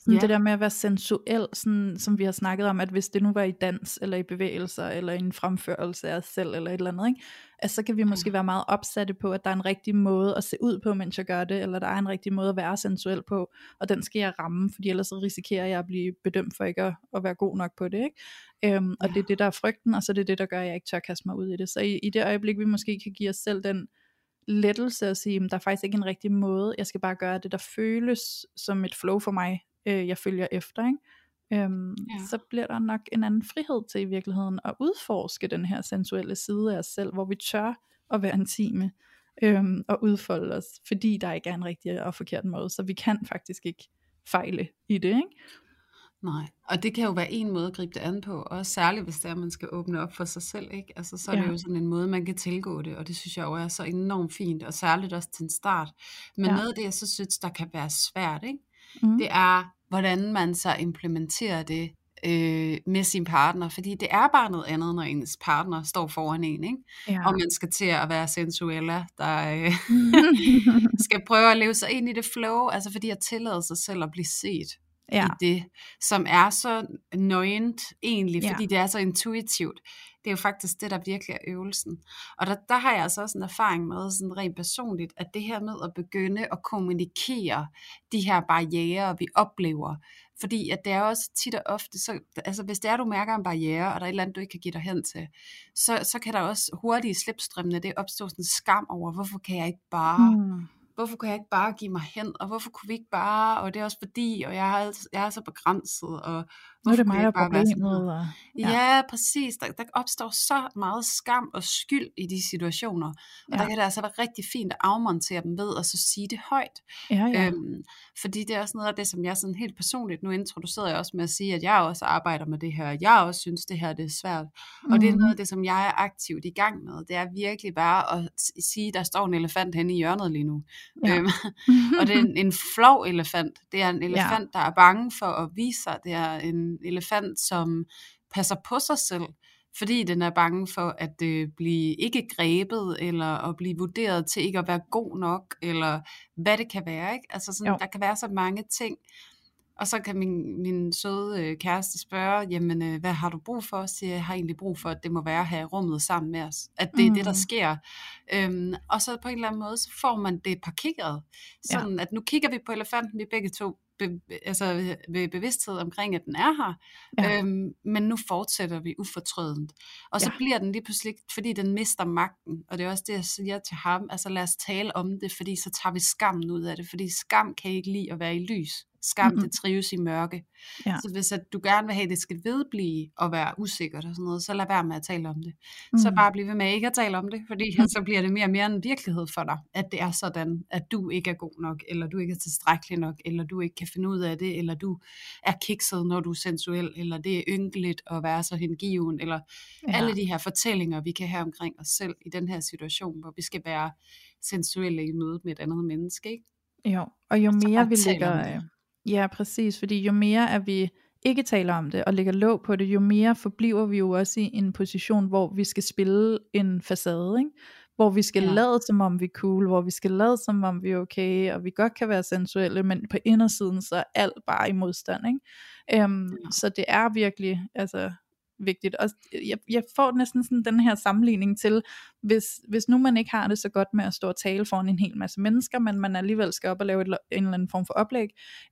Sådan Ja. Det der med at være sensuel, sådan, som vi har snakket om, at hvis det nu var i dans, eller i bevægelser, eller i en fremførelse af os selv, eller et eller andet, ikke? Altså, så kan vi måske være meget opsatte på, at der er en rigtig måde at se ud på, mens jeg gør det, eller der er en rigtig måde at være sensuel på, og den skal jeg ramme, fordi ellers så risikerer jeg at blive bedømt for ikke at, at være god nok på det, ikke? Øhm, og Ja. det er det, der er frygten, og så er det det, der gør, at jeg ikke tør kaste mig ud i det. Så i, i det øjeblik, vi måske kan give os selv den lettelse at sige, at der er faktisk ikke en rigtig måde, jeg skal bare gøre det, der føles som et flow for mig, øh, jeg følger efter, ikke? Øhm, Ja. så bliver der nok en anden frihed til i virkeligheden at udforske den her sensuelle side af os selv, hvor vi tør at være intime øhm, og udfolde os, fordi der ikke er en rigtig og forkert måde, så vi kan faktisk ikke fejle i det, ikke? Nej, og det kan jo være en måde at gribe det an på, også særligt hvis det er, at man skal åbne op for sig selv, ikke? Altså så er det Ja. jo sådan en måde, man kan tilgå det, og det synes jeg jo er så enormt fint, og særligt også til en start. Men Ja. noget af det, jeg så synes, der kan være svært, ikke? Mm. det er, hvordan man så implementerer det øh, med sin partner, fordi det er bare noget andet, når ens partner står foran en, ikke? Ja. og man skal til at være sensuella, der øh, skal prøve at leve sig ind i det flow, altså fordi at tillade sig selv at blive set ja. i det, som er så nøgent egentlig, Ja. fordi det er så intuitivt. Det er jo faktisk det, der virkelig er øvelsen. Og der, der har jeg altså også en erfaring med, sådan rent personligt, at det her med at begynde at kommunikere de her barriere, vi oplever, fordi at det er også tit og ofte, så, altså hvis det er, du mærker en barriere, og der er et eller andet, du ikke kan give dig hen til, så, så kan der også hurtigt i slipstrømmene det opstå sådan en skam over, hvorfor kan jeg ikke bare Mm hvorfor kunne jeg ikke bare give mig hen, og hvorfor kunne vi ikke bare, og det er også fordi, og jeg er, altså, jeg er så begrænset, og nu er det mig, der er problemet. Og, Ja, ja præcis. Der, der opstår så meget skam og skyld i de situationer, og ja. Der kan det altså være rigtig fint at afmontere dem ved, og så sige det højt. ja, ja. Øhm, fordi det er også noget af det, som jeg sådan helt personligt, nu introducerede jeg også med at sige, at jeg også arbejder med det her, jeg også synes, det her det er svært. Og det er Mhm. noget af det, som jeg er aktivt i gang med. Det er virkelig bare at sige, der står en elefant henne i hjørnet lige nu. Ja. Øhm, og det er en, en flov elefant. Det er en elefant, ja. der er bange for at vise sig. Det er en elefant, som passer på sig selv, fordi den er bange for at øh, blive ikke grebet, eller at blive vurderet til ikke at være god nok, eller hvad det kan være. Ikke? Altså sådan, Jo. der kan være så mange ting. Og så kan min, min søde øh, kæreste spørge, jamen øh, hvad har du brug for? Så jeg, har egentlig brug for, at det må være her i rummet sammen med os. At det er det, der Mm. sker. Øhm, og så på en eller anden måde, så får man det parkeret. Sådan ja. at nu kigger vi på elefanten, vi begge to be, altså ved bevidsthed omkring, at den er her. Ja. Øhm, men nu fortsætter vi ufortrødent. Og så Ja. bliver den lige pludselig, fordi den mister magten. Og det er også det, jeg siger til ham. Altså lad os tale om det, fordi så tager vi skammen ud af det. Fordi skam kan ikke lide at være i lys. Skam, Mhm. det trives i mørke. Ja. Så hvis at du gerne vil have, at det skal vedblive og være usikkert og sådan noget, så lad være med at tale om det. Mm. Så bare bliv ved med ikke at tale om det, fordi Mm. så bliver det mere og mere en virkelighed for dig, at det er sådan, at du ikke er god nok, eller du ikke er tilstrækkelig nok, eller du ikke kan finde ud af det, eller du er kikset, når du er sensuel, eller det er ynkeligt at være så hengiven, eller ja. alle de her fortællinger, vi kan have omkring os selv i den her situation, hvor vi skal være sensuelle i mødet med et andet menneske. Ikke? Jo, og jo mere vi lægger, ja præcis, fordi jo mere at vi ikke taler om det og lægger låg på det, jo mere forbliver vi jo også i en position, hvor vi skal spille en facade, ikke? hvor vi skal Ja. lade som om vi er cool, hvor vi skal lade som om vi er okay, og vi godt kan være sensuelle, men på indersiden så er alt bare i modstand. Ikke? Øhm, Ja. Så det er virkelig, altså vigtigt. Og jeg, jeg får næsten sådan den her sammenligning til, hvis, hvis nu man ikke har det så godt med at stå og tale foran en hel masse mennesker, men man alligevel skal op og lave et, en eller anden form for oplæg,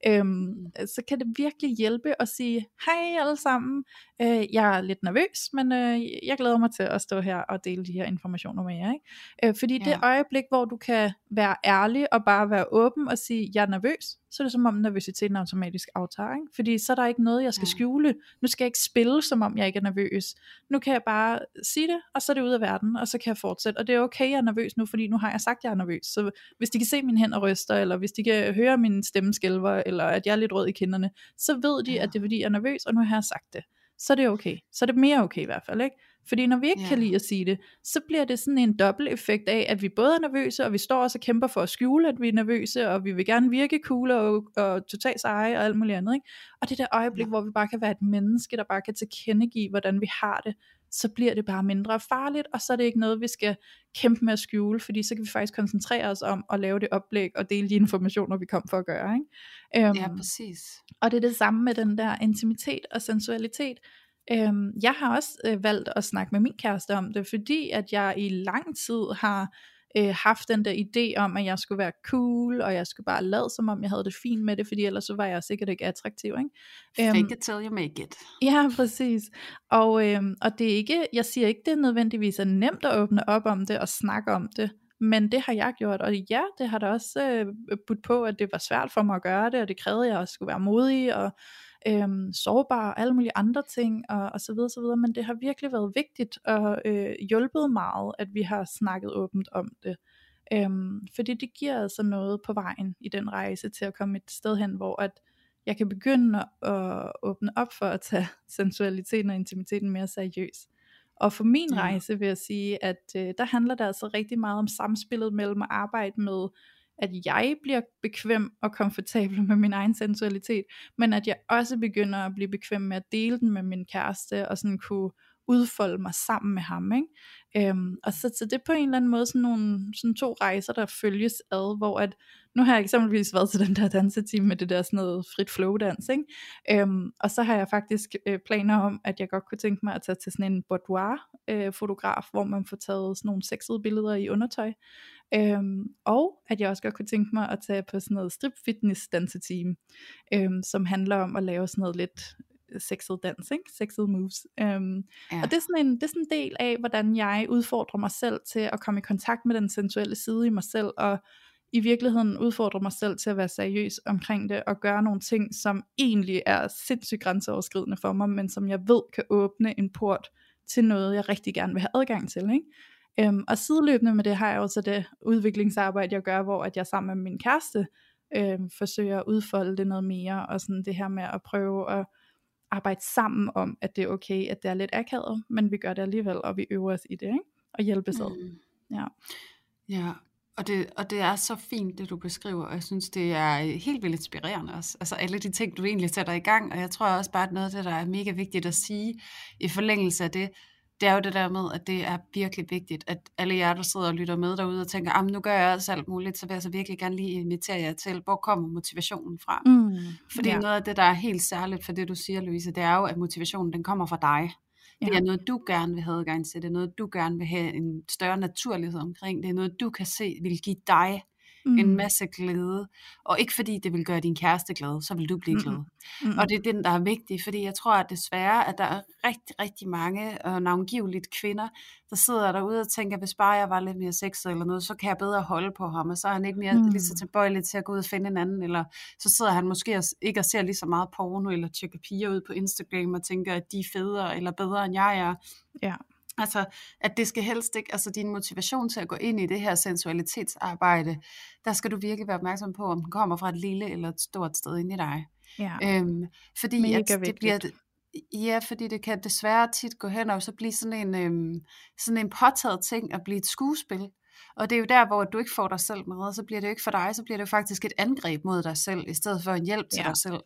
øhm, mm. så kan det virkelig hjælpe at sige, hej alle sammen, øh, jeg er lidt nervøs, men øh, jeg glæder mig til at stå her og dele de her informationer med jer. Ikke? Øh, fordi ja. det øjeblik, hvor du kan være ærlig og bare være åben og sige, jeg er nervøs, så er det som om nervøsiteten automatisk aftager. Ikke? Fordi så er der ikke noget, jeg skal skjule. Nu skal jeg ikke spille, som om jeg ikke er nervøs. Nu kan jeg bare sige det, og så er det ud af verden, og så kan jeg fortsætte. Og det er okay, jeg er nervøs nu, fordi nu har jeg sagt, at jeg er nervøs. Så hvis de kan se mine hænder ryster, eller hvis de kan høre min stemme skælver, eller at jeg er lidt rød i kinderne, så ved de, ja. at det er fordi, jeg er nervøs, og nu har jeg sagt det. Så er det okay. Så er det mere okay i hvert fald, ikke? Fordi når vi ikke yeah. kan lide at sige det, så bliver det sådan en dobbelt effekt af, at vi både er nervøse, og vi står også og kæmper for at skjule, at vi er nervøse, og vi vil gerne virke cool og, og totalt seje og alt muligt andet. Ikke? Og det der øjeblik, yeah. hvor vi bare kan være et menneske, der bare kan tilkendegive, hvordan vi har det, så bliver det bare mindre farligt, og så er det ikke noget, vi skal kæmpe med at skjule, fordi så kan vi faktisk koncentrere os om at lave det oplæg og dele de informationer, vi kom for at gøre. Ikke? Um, ja, præcis. Og det er det samme med den der intimitet og sensualitet. Øhm, jeg har også øh, valgt at snakke med min kæreste om det, fordi at jeg i lang tid har øh, haft den der idé om, at jeg skulle være cool, og jeg skulle bare lade som om, jeg havde det fint med det, fordi ellers så var jeg sikkert ikke attraktiv. Ikke? Fake øhm, it till you make it. Ja, præcis. Og, øhm, og det er ikke, jeg siger ikke, det er nødvendigvis er nemt at åbne op om det og snakke om det, men det har jeg gjort, og ja, det har da også øh, budt på, at det var svært for mig at gøre det, og det krævede, at jeg også skulle være modig, og øhm, sårbar og alle mulige andre ting og, og så videre, så videre, men det har virkelig været vigtigt og øh, hjulpet meget, at vi har snakket åbent om det. Øhm, fordi det giver altså noget på vejen i den rejse til at komme et sted hen, hvor at jeg kan begynde at åbne op for at tage sensualiteten og intimiteten mere seriøst. Og for min rejse vil jeg sige, at øh, der handler det altså rigtig meget om samspillet mellem at arbejde med at jeg bliver bekvem og komfortabel med min egen sensualitet, men at jeg også begynder at blive bekvem med at dele den med min kæreste, og sådan kunne udfolde mig sammen med ham. Ikke? Øhm, og så, så det er på en eller anden måde sådan, nogle, sådan to rejser, der følges ad, hvor at, nu har jeg eksempelvis været til den der danseteam med det der sådan noget frit flow dans, ikke? Øhm, og så har jeg faktisk øh, planer om, at jeg godt kunne tænke mig at tage til sådan en boudoir øh, fotograf, hvor man får taget sådan nogle sexede billeder i undertøj, Øhm, og at jeg også godt kunne tænke mig at tage på sådan noget strip fitness danseteam, øhm, som handler om at lave sådan noget lidt sexet dans, ikke? sexet moves. Øhm, ja. Og det er, sådan en, det er sådan en del af, hvordan jeg udfordrer mig selv til at komme i kontakt med den sensuelle side i mig selv, og i virkeligheden udfordrer mig selv til at være seriøs omkring det, og gøre nogle ting, som egentlig er sindssygt grænseoverskridende for mig, men som jeg ved kan åbne en port til noget, jeg rigtig gerne vil have adgang til. Ikke? Øhm, og sideløbende med det har jeg også det udviklingsarbejde, jeg gør, hvor at jeg sammen med min kæreste øhm, forsøger at udfolde det noget mere, og sådan det her med at prøve at arbejde sammen om, at det er okay, at det er lidt akavet, men vi gør det alligevel, og vi øver os i det, ikke? og hjælpes ad. Mm. Ja. ja, og det, og det er så fint, det du beskriver, og jeg synes, det er helt vildt inspirerende også. Altså alle de ting, du egentlig sætter i gang, og jeg tror også bare, at noget af det, der er mega vigtigt at sige i forlængelse af det, det er jo det der med, at det er virkelig vigtigt, at alle jer, der sidder og lytter med derude og tænker, nu gør jeg også alt muligt, så vil jeg så virkelig gerne lige invitere jer til, hvor kommer motivationen fra? Mm, Fordi ja. noget af det, der er helt særligt for det, du siger, Louise, det er jo, at motivationen, den kommer fra dig. Det ja. er noget, du gerne vil have adgang til. Det er noget, du gerne vil have en større naturlighed omkring. Det er noget, du kan se vil give dig mm. en masse glæde. Og ikke fordi det vil gøre din kæreste glad, så vil du blive glad. Mm. Mm. Og det er den, der er vigtig, fordi jeg tror at desværre, at der er rigtig, rigtig mange, og navngiveligt kvinder, der sidder derude og tænker, hvis bare jeg var lidt mere sexet eller noget, så kan jeg bedre holde på ham, og så er han ikke mere mm. lige så tilbøjelig til at gå ud og finde en anden, eller så sidder han måske ikke og ser lige så meget porno, eller tjekker piger ud på Instagram og tænker, at de er federe eller bedre end jeg er. Ja. Altså, at det skal helst ikke, altså din motivation til at gå ind i det her sensualitetsarbejde, der skal du virkelig være opmærksom på, om den kommer fra et lille eller et stort sted ind i dig. Ja. Øhm, fordi at det bliver, ja, fordi det kan desværre tit gå hen og så blive sådan en, øhm, sådan en påtaget ting at blive et skuespil. Og det er jo der, hvor du ikke får dig selv med, så bliver det jo ikke for dig, så bliver det jo faktisk et angreb mod dig selv, i stedet for en hjælp til ja. dig selv.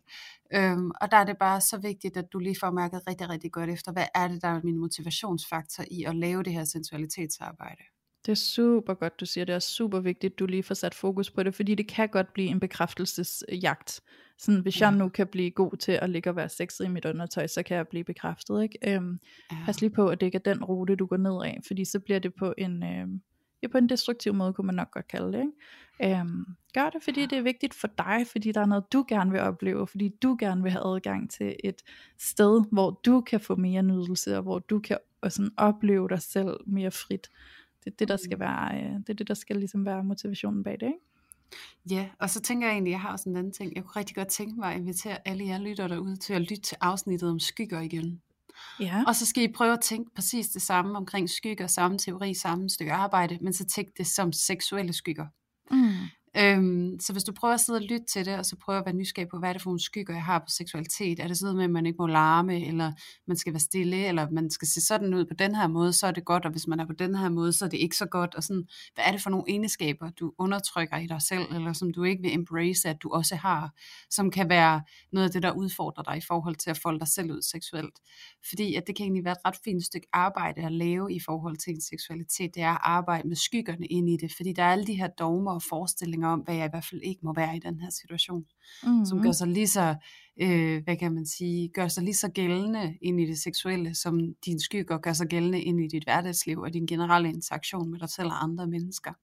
Øhm, og der er det bare så vigtigt, at du lige får mærket rigtig, rigtig godt efter, hvad er det, der er min motivationsfaktor i at lave det her sensualitetsarbejde. Det er super godt, du siger. Det er super vigtigt, at du lige får sat fokus på det, fordi det kan godt blive en bekræftelsesjagt, Sådan, hvis jeg nu kan blive god til at ligge og være sexet i mit undertøj, så kan jeg blive bekræftet. Ikke? Øhm, ja. Pas lige på, at det ikke er den rute, du går ned af, fordi så bliver det på en, øhm, ja, på en destruktiv måde, kunne man nok godt kalde det. Ikke? Øhm, gør det, fordi det er vigtigt for dig, fordi der er noget, du gerne vil opleve, fordi du gerne vil have adgang til et sted, hvor du kan få mere nydelse, og hvor du kan og sådan opleve dig selv mere frit. Det er det, der skal mm. være, øh, det er det, der skal ligesom være motivationen bag det, ikke? Ja, og så tænker jeg egentlig, jeg har også en anden ting. Jeg kunne rigtig godt tænke mig at invitere alle jer lytter derude til at lytte til afsnittet om skygger igen. Ja. Og så skal I prøve at tænke præcis det samme omkring skygger, samme teori, samme stykke arbejde, men så tænk det som seksuelle skygger. Mm. Øhm, så hvis du prøver at sidde og lytte til det, og så prøver at være nysgerrig på, hvad er det for nogle skygger, jeg har på seksualitet, er det sådan med, at man ikke må larme, eller man skal være stille, eller man skal se sådan ud på den her måde, så er det godt, og hvis man er på den her måde, så er det ikke så godt, og sådan, hvad er det for nogle egenskaber, du undertrykker i dig selv, eller som du ikke vil embrace, at du også har, som kan være noget af det, der udfordrer dig i forhold til at folde dig selv ud seksuelt. Fordi at det kan egentlig være et ret fint stykke arbejde at lave i forhold til en seksualitet, det er at arbejde med skyggerne ind i det, fordi der er alle de her dogmer og forestillinger, forestillinger om, hvad jeg i hvert fald ikke må være i den her situation, mm-hmm. som gør sig lige så, øh, hvad kan man sige, gør sig lige så gældende ind i det seksuelle, som din skygger gør sig gældende ind i dit hverdagsliv og din generelle interaktion med dig selv og andre mennesker.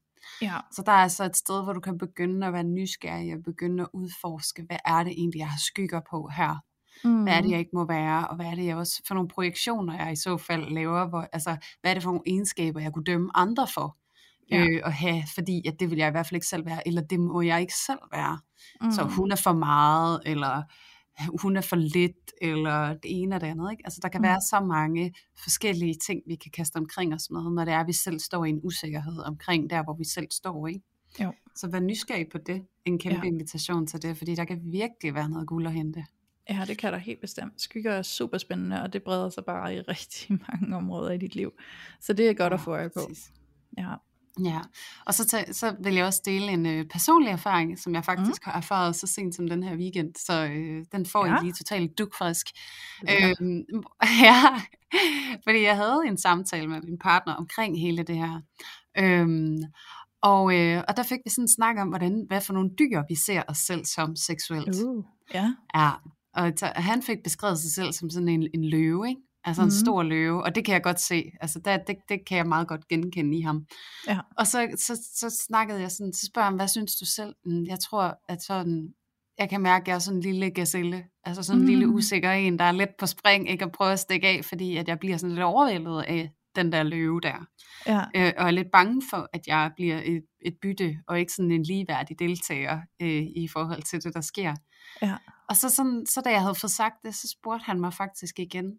Ja. Så der er altså et sted, hvor du kan begynde at være nysgerrig og begynde at udforske, hvad er det egentlig, jeg har skygger på her? Mm. Hvad er det, mm. jeg ikke må være, og hvad er det, jeg også for nogle projektioner, jeg i så fald laver, hvor, altså, hvad er det for nogle egenskaber, jeg kunne dømme andre for? Ja. øh, at have, fordi at det vil jeg i hvert fald ikke selv være, eller det må jeg ikke selv være. Mm. Så hun er for meget, eller hun er for lidt, eller det ene og det andet. Ikke? Altså der kan mm. være så mange forskellige ting, vi kan kaste omkring os med, når det er, at vi selv står i en usikkerhed omkring der, hvor vi selv står. Ikke? Jo. Så vær nysgerrig på det. En kæmpe ja. invitation til det, fordi der kan virkelig være noget guld at hente. Ja, det kan der helt bestemt. Skygger er super spændende, og det breder sig bare i rigtig mange områder i dit liv. Så det er godt ja, at få øje på. Præcis. Ja. Ja, og så, så vil jeg også dele en øh, personlig erfaring, som jeg faktisk mm. har erfaret så sent som den her weekend, så øh, den får ja. jeg lige totalt dukfrisk. Ja. Øhm, ja, fordi jeg havde en samtale med min partner omkring hele det her. Øhm, og, øh, og der fik vi sådan en snak om, hvordan, hvad for nogle dyr vi ser os selv som seksuelt. Uh, ja. ja. Og han fik beskrevet sig selv som sådan en, en løve, ikke? Altså en mm. stor løve, og det kan jeg godt se. Altså der, det, det kan jeg meget godt genkende i ham. Ja. Og så, så, så snakkede jeg sådan, så spørger jeg hvad synes du selv? Mm, jeg tror, at sådan, jeg kan mærke, at jeg er sådan en lille gazelle. Altså sådan en mm. lille usikker en, der er let på spring, ikke at prøve at stikke af, fordi at jeg bliver sådan lidt overvældet af den der løve der. Ja. Øh, og er lidt bange for, at jeg bliver et, et bytte, og ikke sådan en ligeværdig deltager øh, i forhold til det, der sker. Ja. Og så, sådan, så da jeg havde fået sagt det, så spurgte han mig faktisk igen,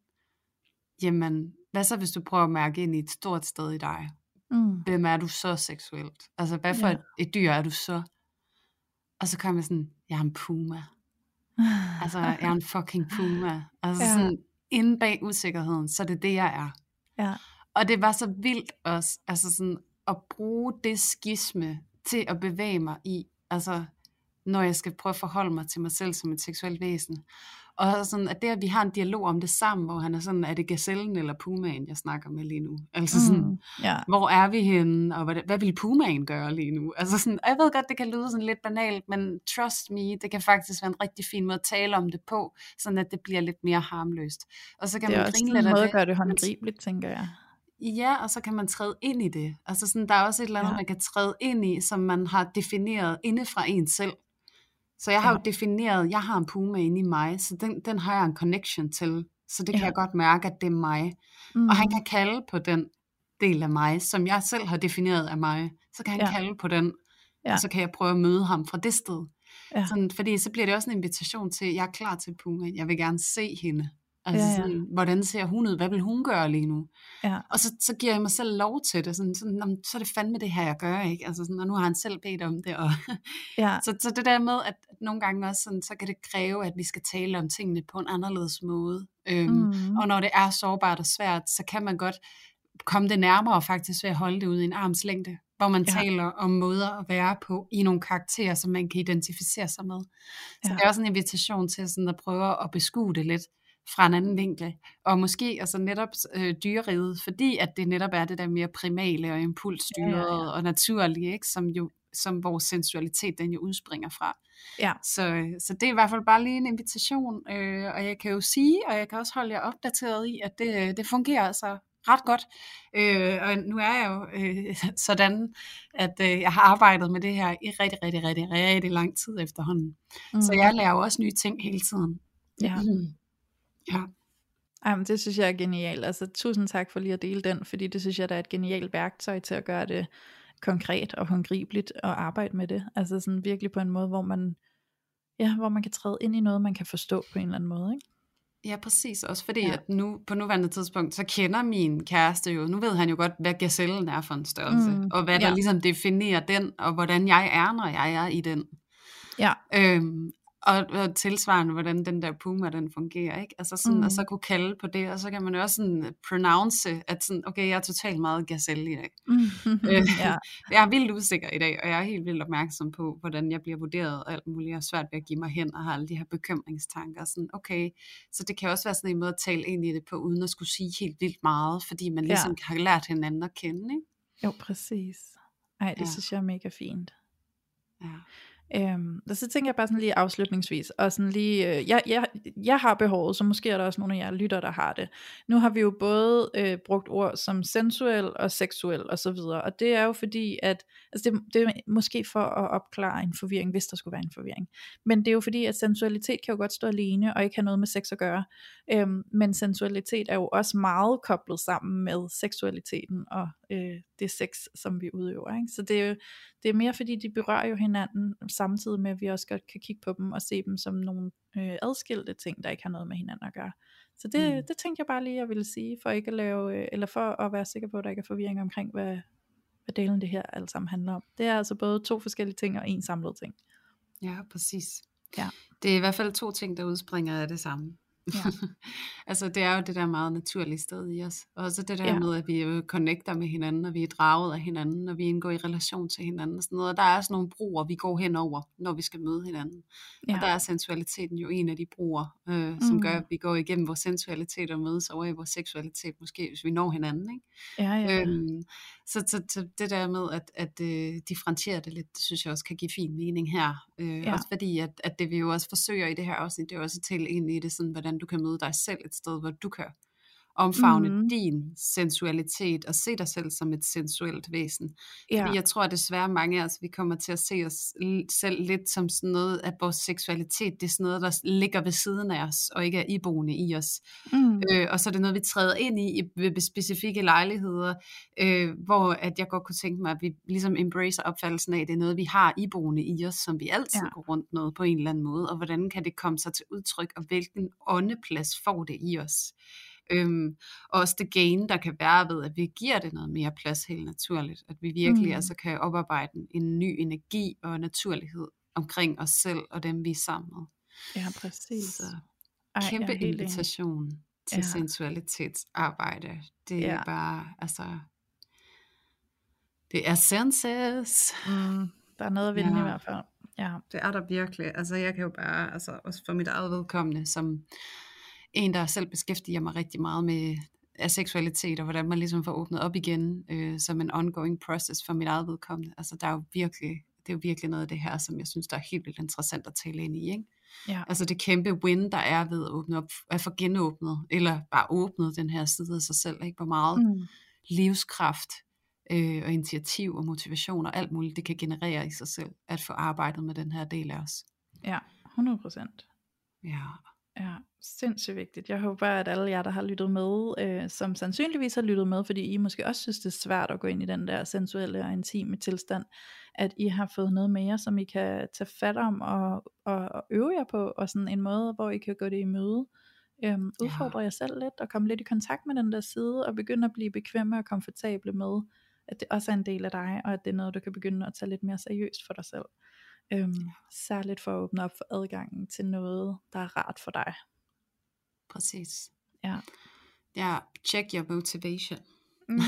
jamen, hvad så hvis du prøver at mærke ind i et stort sted i dig? Mm. Hvem er du så seksuelt? Altså, hvad for ja. et, et dyr er du så? Og så kom jeg sådan, jeg er en puma. altså, jeg er en fucking puma. Altså ja. sådan, inde bag usikkerheden, så det er det, jeg er. Ja. Og det var så vildt også, altså sådan, at bruge det skisme til at bevæge mig i, altså, når jeg skal prøve at forholde mig til mig selv som et seksuelt væsen. Og sådan, at det, at vi har en dialog om det sammen, hvor han er sådan, er det gazellen eller pumaen, jeg snakker med lige nu? Altså sådan, mm, yeah. hvor er vi henne, og hvad, hvad vil pumaen gøre lige nu? Altså sådan, jeg ved godt, det kan lyde sådan lidt banalt, men trust me, det kan faktisk være en rigtig fin måde at tale om det på, sådan at det bliver lidt mere harmløst. Og så kan det er man også en måde at gøre det håndgribeligt, tænker jeg. Ja, og så kan man træde ind i det. Altså sådan, der er også et eller andet, ja. man kan træde ind i, som man har defineret inde fra en selv. Så jeg har ja. jo defineret, jeg har en puma inde i mig, så den, den har jeg en connection til. Så det kan ja. jeg godt mærke, at det er mig. Mm. Og han mm. kan kalde på den del af mig, som jeg selv har defineret af mig. Så kan han ja. kalde på den, ja. og så kan jeg prøve at møde ham fra det sted. Ja. Sådan, fordi så bliver det også en invitation til, jeg er klar til Puma, jeg vil gerne se hende. Altså ja, ja. Sådan, hvordan ser hun ud? Hvad vil hun gøre lige nu? Ja. Og så, så giver jeg mig selv lov til det. Sådan, sådan, så er det fandme det her, jeg gør. Ikke? Altså sådan, og nu har han selv bedt om det. Og ja. så, så det der med, at nogle gange også sådan, så kan det kræve, at vi skal tale om tingene på en anderledes måde. Øhm, mm. Og når det er sårbart og svært, så kan man godt komme det nærmere faktisk ved at holde det ud i en armslængde, hvor man ja. taler om måder at være på i nogle karakterer, som man kan identificere sig med. Så ja. det er også en invitation til sådan at prøve at beskue det lidt fra en anden vinkel. Og måske altså netop øh, dyreriget, fordi at det netop er det der mere primale og impulsstyrede ja, ja, ja. og naturlige, ikke? som jo som vores sensualitet den jo udspringer fra. Ja. Så, så det er i hvert fald bare lige en invitation, øh, og jeg kan jo sige, og jeg kan også holde jer opdateret i, at det, det fungerer altså ret godt. Øh, og nu er jeg jo øh, sådan, at øh, jeg har arbejdet med det her i rigtig, rigtig, rigtig, rigtig lang tid efterhånden. Mm. Så jeg lærer jo også nye ting hele tiden. Ja. ja. Jamen, det synes jeg er genialt. Altså, tusind tak for lige at dele den, fordi det synes jeg, der er et genialt værktøj til at gøre det konkret og håndgribeligt og arbejde med det. Altså sådan virkelig på en måde, hvor man, ja, hvor man kan træde ind i noget, man kan forstå på en eller anden måde. Ikke? Ja, præcis. Også fordi, ja. at nu på nuværende tidspunkt, så kender min kæreste jo, nu ved han jo godt, hvad gazellen er for en størrelse, mm, og hvad der ja. ligesom definerer den, og hvordan jeg er, når jeg er i den. Ja. Øhm, og, og tilsvarende, hvordan den der puma, den fungerer, ikke? Altså sådan, mm. og så kunne kalde på det, og så kan man jo også sådan pronounce, at sådan, okay, jeg er totalt meget gazelle i dag. Mm. øh, ja. Jeg er vildt usikker i dag, og jeg er helt vildt opmærksom på, hvordan jeg bliver vurderet, og alt muligt, er svært ved at give mig hen, og har alle de her bekymringstanker, sådan, okay, så det kan også være sådan en måde at tale ind i det på, uden at skulle sige helt vildt meget, fordi man ligesom ja. har lært hinanden at kende, ikke? Jo, præcis. Ej, det ja. synes jeg er mega fint. Ja. Øhm, og så tænker jeg bare sådan lige afslutningsvis, og sådan lige, øh, jeg, jeg, jeg har behovet, så måske er der også nogle af jer lytter, der har det. Nu har vi jo både øh, brugt ord som sensuel og seksuel og så videre, og det er jo fordi, at, altså det, det er måske for at opklare en forvirring, hvis der skulle være en forvirring. Men det er jo fordi, at sensualitet kan jo godt stå alene, og ikke have noget med sex at gøre. Øhm, men sensualitet er jo også meget koblet sammen med seksualiteten og øh, det sex, som vi udøver. Ikke? Så det er, jo, det er mere fordi, de berører jo hinanden, samtidig med, at vi også godt kan kigge på dem og se dem som nogle øh, adskilte ting, der ikke har noget med hinanden at gøre. Så det, mm. det tænkte jeg bare lige, jeg ville sige, for ikke at lave, øh, eller for at være sikker på, at der ikke er forvirring omkring, hvad, hvad delen det her alt sammen handler om. Det er altså både to forskellige ting og en samlet ting. Ja, præcis. Ja. Det er i hvert fald to ting, der udspringer af det samme. Ja. altså det er jo det der meget naturlige sted i os. Og så det der ja. med, at vi jo connecter med hinanden, og vi er draget af hinanden, og vi indgår i relation til hinanden. Og sådan noget. Og der er sådan nogle broer, vi går henover, når vi skal møde hinanden. Ja. Og der er sensualiteten jo en af de broer, øh, som mm. gør, at vi går igennem vores sensualitet og mødes over i vores seksualitet, måske hvis vi når hinanden. Ikke? Ja, ja. Øhm, så, så, så det der med at, at uh, differentiere det lidt, det synes jeg også kan give fin mening her. Uh, ja. Også fordi, at, at det vi jo også forsøger i det her afsnit, det er også tale ind i det, sådan, hvordan du kan møde dig selv et sted, hvor du kan omfavne mm. din sensualitet og se dig selv som et sensuelt væsen. Ja. Fordi jeg tror at desværre mange af os, vi kommer til at se os selv lidt som sådan noget, at vores seksualitet, det er sådan noget, der ligger ved siden af os, og ikke er iboende i os. Mm. Øh, og så er det noget, vi træder ind i ved specifikke lejligheder, øh, hvor at jeg godt kunne tænke mig, at vi ligesom embracer opfattelsen af, at det er noget, vi har iboende i os, som vi altid ja. går rundt med på en eller anden måde, og hvordan kan det komme sig til udtryk, og hvilken åndeplads får det i os. Øhm, og også det gain, der kan være ved, at vi giver det noget mere plads helt naturligt. At vi virkelig mm. altså kan oparbejde en ny energi og naturlighed omkring os selv og dem, vi er sammen med. Ja, præcis. Så kæmpe Ej, invitation enig. til ja. sensualitetsarbejde. Det ja. er bare, altså, det er senses. Mm, der er noget ved ja. i hvert fald. Ja. Det er der virkelig. Altså jeg kan jo bare, altså også for mit eget vedkommende, som en, der selv beskæftiger mig rigtig meget med af seksualitet, og hvordan man ligesom får åbnet op igen, øh, som en ongoing process for mit eget vedkommende. Altså der er jo virkelig, det er jo virkelig noget af det her, som jeg synes, der er helt vildt interessant at tale ind i, ikke? Ja. Altså det kæmpe win, der er ved at åbne op, at få genåbnet, eller bare åbnet den her side af sig selv, ikke? Hvor meget mm. livskraft øh, og initiativ og motivation og alt muligt, det kan generere i sig selv, at få arbejdet med den her del af os. Ja, 100 procent. Ja. Ja, sindssygt vigtigt. Jeg håber, at alle jer, der har lyttet med, øh, som sandsynligvis har lyttet med, fordi I måske også synes, det er svært at gå ind i den der sensuelle og intime tilstand, at I har fået noget med jer, som I kan tage fat om og, og, og øve jer på, og sådan en måde, hvor I kan gå det i møde. Øhm, udfordre ja. jer selv lidt, og komme lidt i kontakt med den der side, og begynde at blive bekvemme og komfortable med, at det også er en del af dig, og at det er noget, du kan begynde at tage lidt mere seriøst for dig selv. Øhm, særligt for at åbne op for adgangen til noget, der er rart for dig. Præcis. Ja. Ja, check your motivation. Mm,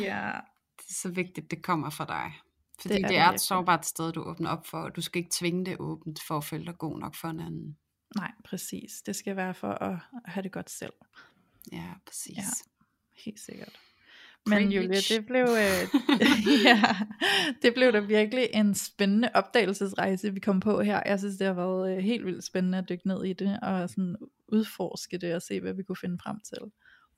yeah. det er så vigtigt, det kommer fra dig. Fordi det er, det er et sårbart sted, du åbner op for, og du skal ikke tvinge det åbent for at føle dig god nok for en anden. Nej, præcis. Det skal være for at have det godt selv. Ja, præcis. Ja, helt sikkert. Men Julia, det blev, øh, ja, det blev da virkelig en spændende opdagelsesrejse, vi kom på her. Jeg synes, det har været øh, helt vildt spændende at dykke ned i det, og sådan udforske det, og se, hvad vi kunne finde frem til.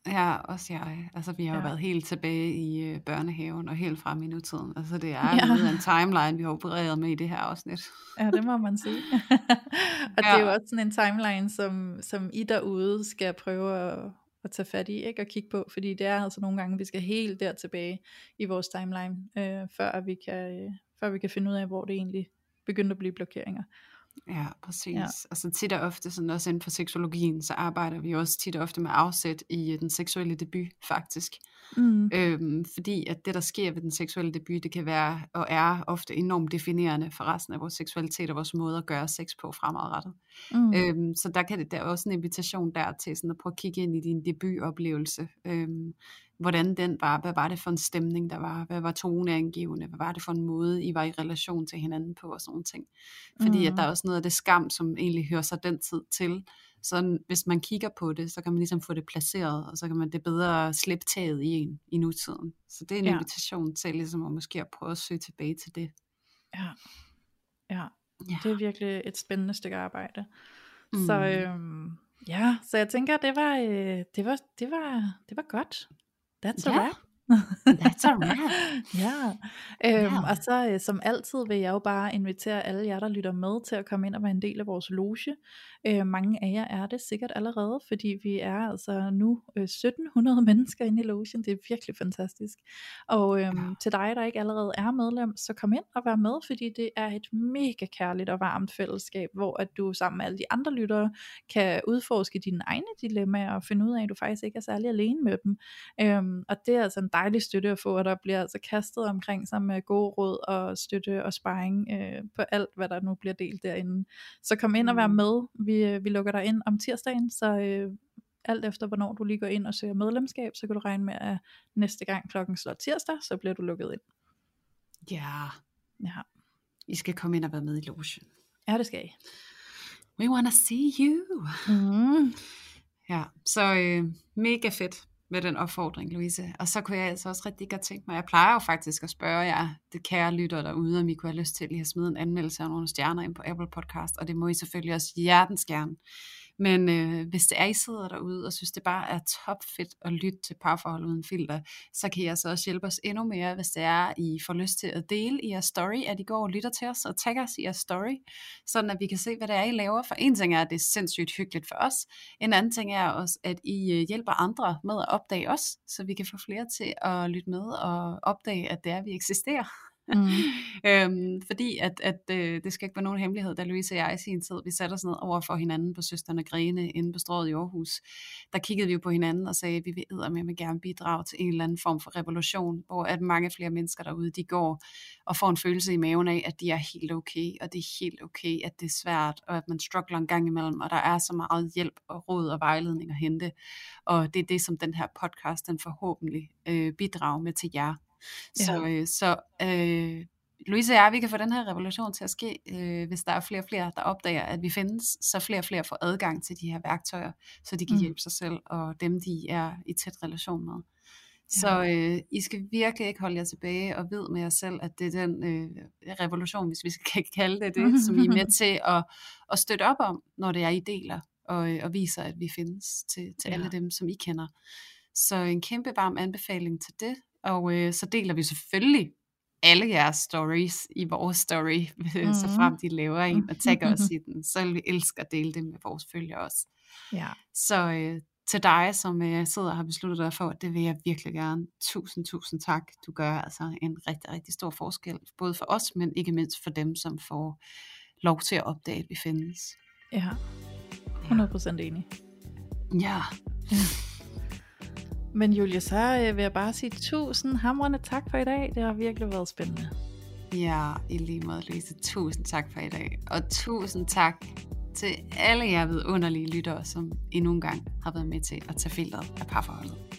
Ja, også jeg. Altså, vi har jo Ja. været helt tilbage i øh, børnehaven og helt frem i nutiden. Altså, det er Ja. ja. en timeline, vi har opereret med i det her afsnit. Ja, det må man sige. og det er Ja. jo også sådan en timeline, som, som I derude skal prøve at, at tage fat i, ikke? Og kigge på, fordi det er altså nogle gange, vi skal helt der tilbage i vores timeline, øh, før, vi kan, øh, før vi kan finde ud af, hvor det egentlig begyndte at blive blokeringer. Ja, præcis. Ja. Ja. Altså tit og ofte, sådan også inden for seksologien, så arbejder vi også tit og ofte med afsæt i øh, den seksuelle debut, faktisk. Mm. Øhm, fordi at det, der sker ved den seksuelle debut, det kan være og er ofte enormt definerende for resten af vores seksualitet og vores måde at gøre sex på fremadrettet. Mm. Øhm, så der kan det der er også en invitation der til sådan at prøve at kigge ind i din debutoplevelse. Øhm, hvordan den var, hvad var det for en stemning der var, hvad var toneangivende, hvad var det for en måde, I var i relation til hinanden på og sådan nogle ting. Fordi mm. at der er også noget af det skam, som egentlig hører sig den tid til. Så hvis man kigger på det, så kan man ligesom få det placeret, og så kan man det bedre slippe taget i en i nutiden. Så det er en Ja. invitation til ligesom at måske at prøve at søge tilbage til det. Ja. ja, Ja. det er virkelig et spændende stykke arbejde. Mm. Så øhm, ja, så jeg tænker, det var, øh, det var, det var, det var godt. That's a Ja. wrap. That's a wrap. ja, øhm, Ja. og så øh, som altid vil jeg jo bare invitere alle jer, der lytter med til at komme ind og være en del af vores loge. Øh, mange af jer er det sikkert allerede, fordi vi er altså nu øh, 1700 mennesker inde i logen. Det er virkelig fantastisk. Og øhm, Ja. til dig, der ikke allerede er medlem, så kom ind og vær med, fordi det er et mega kærligt og varmt fællesskab, hvor at du sammen med alle de andre lyttere kan udforske dine egne dilemmaer og finde ud af, at du faktisk ikke er særlig alene med dem. Øhm, og det er altså en dejlig støtte at få, og der bliver altså kastet omkring sig med gode råd og støtte og sparring øh, på alt, hvad der nu bliver delt derinde. Så kom ind og vær Mm. med. Vi, øh, vi lukker dig ind om tirsdagen, så øh, alt efter hvornår du lige går ind og søger medlemskab, så kan du regne med, at næste gang klokken slår tirsdag, så bliver du lukket ind. Ja, Ja, I skal komme ind og være med i logen. ja det skal I. We wanna see you. Mm. Ja, så øh, mega fedt med den opfordring, Louise. Og så kunne jeg altså også rigtig godt tænke mig, jeg plejer jo faktisk at spørge jer, det kære lytter derude, om I kunne have lyst til lige at smide en anmeldelse af nogle stjerner ind på Apple Podcast, og det må I selvfølgelig også hjertens gerne. Men øh, hvis det er, I sidder derude og synes, det bare er topfedt at lytte til parforhold uden filter, så kan I altså også hjælpe os endnu mere, hvis det er, I får lyst til at dele i jeres story, at I går og lytter til os og tagger os i jeres story, sådan at vi kan se, hvad det er, I laver. For en ting er, at det er sindssygt hyggeligt for os. En anden ting er også, at I øh, hjælper andre med at opdage os, så vi kan få flere til at lytte med og opdage, at det er, vi eksisterer. Mm. øhm, fordi at, at øh, det skal ikke være nogen hemmelighed, da Louise og jeg i sin tid, vi satte os ned over for hinanden på Søsterne Grene inde på strået i Aarhus. Der kiggede vi jo på hinanden og sagde, at vi vil med at gerne bidrage til en eller anden form for revolution, hvor at mange flere mennesker derude, de går og får en følelse i maven af, at de er helt okay, og det er helt okay, at det er svært, og at man struggler en gang imellem, og der er så meget hjælp og råd og vejledning at hente. Og det er det, som den her podcast, den forhåbentlig øh, bidrager med til jer. Så, øh, så øh, Louise og jeg, vi kan få den her revolution til at ske, øh, hvis der er flere og flere, der opdager, at vi findes, så flere og flere får adgang til de her værktøjer, så de kan Mm. hjælpe sig selv og dem, de er i tæt relation med. Så øh, I skal virkelig ikke holde jer tilbage og ved med jer selv, at det er den øh, revolution, hvis vi skal kalde det det, som I er med til at, at støtte op om, når det er, I deler og, øh, og viser, at vi findes til, til Ja. alle dem, som I kender. Så en kæmpe varm anbefaling til det, og øh, så deler vi selvfølgelig alle jeres stories i vores story, mm. så frem de laver en og tagger os i den. Så vi elske at dele det med vores følgere også. Ja. Så øh, til dig, som øh, sidder og har besluttet dig for, det vil jeg virkelig gerne. Tusind, tusind tak. Du gør altså en rigtig, rigtig stor forskel, både for os, men ikke mindst for dem, som får lov til at opdage, at vi findes. ja, 100% enig. Ja, men Julie, så øh, vil jeg bare sige tusind hamrende tak for i dag. Det har virkelig været spændende. ja, i lige måde, Louise. Tusind tak for i dag. Og tusind tak til alle jer vidunderlige lyttere, som endnu en gang har været med til at tage filteret af parforholdet.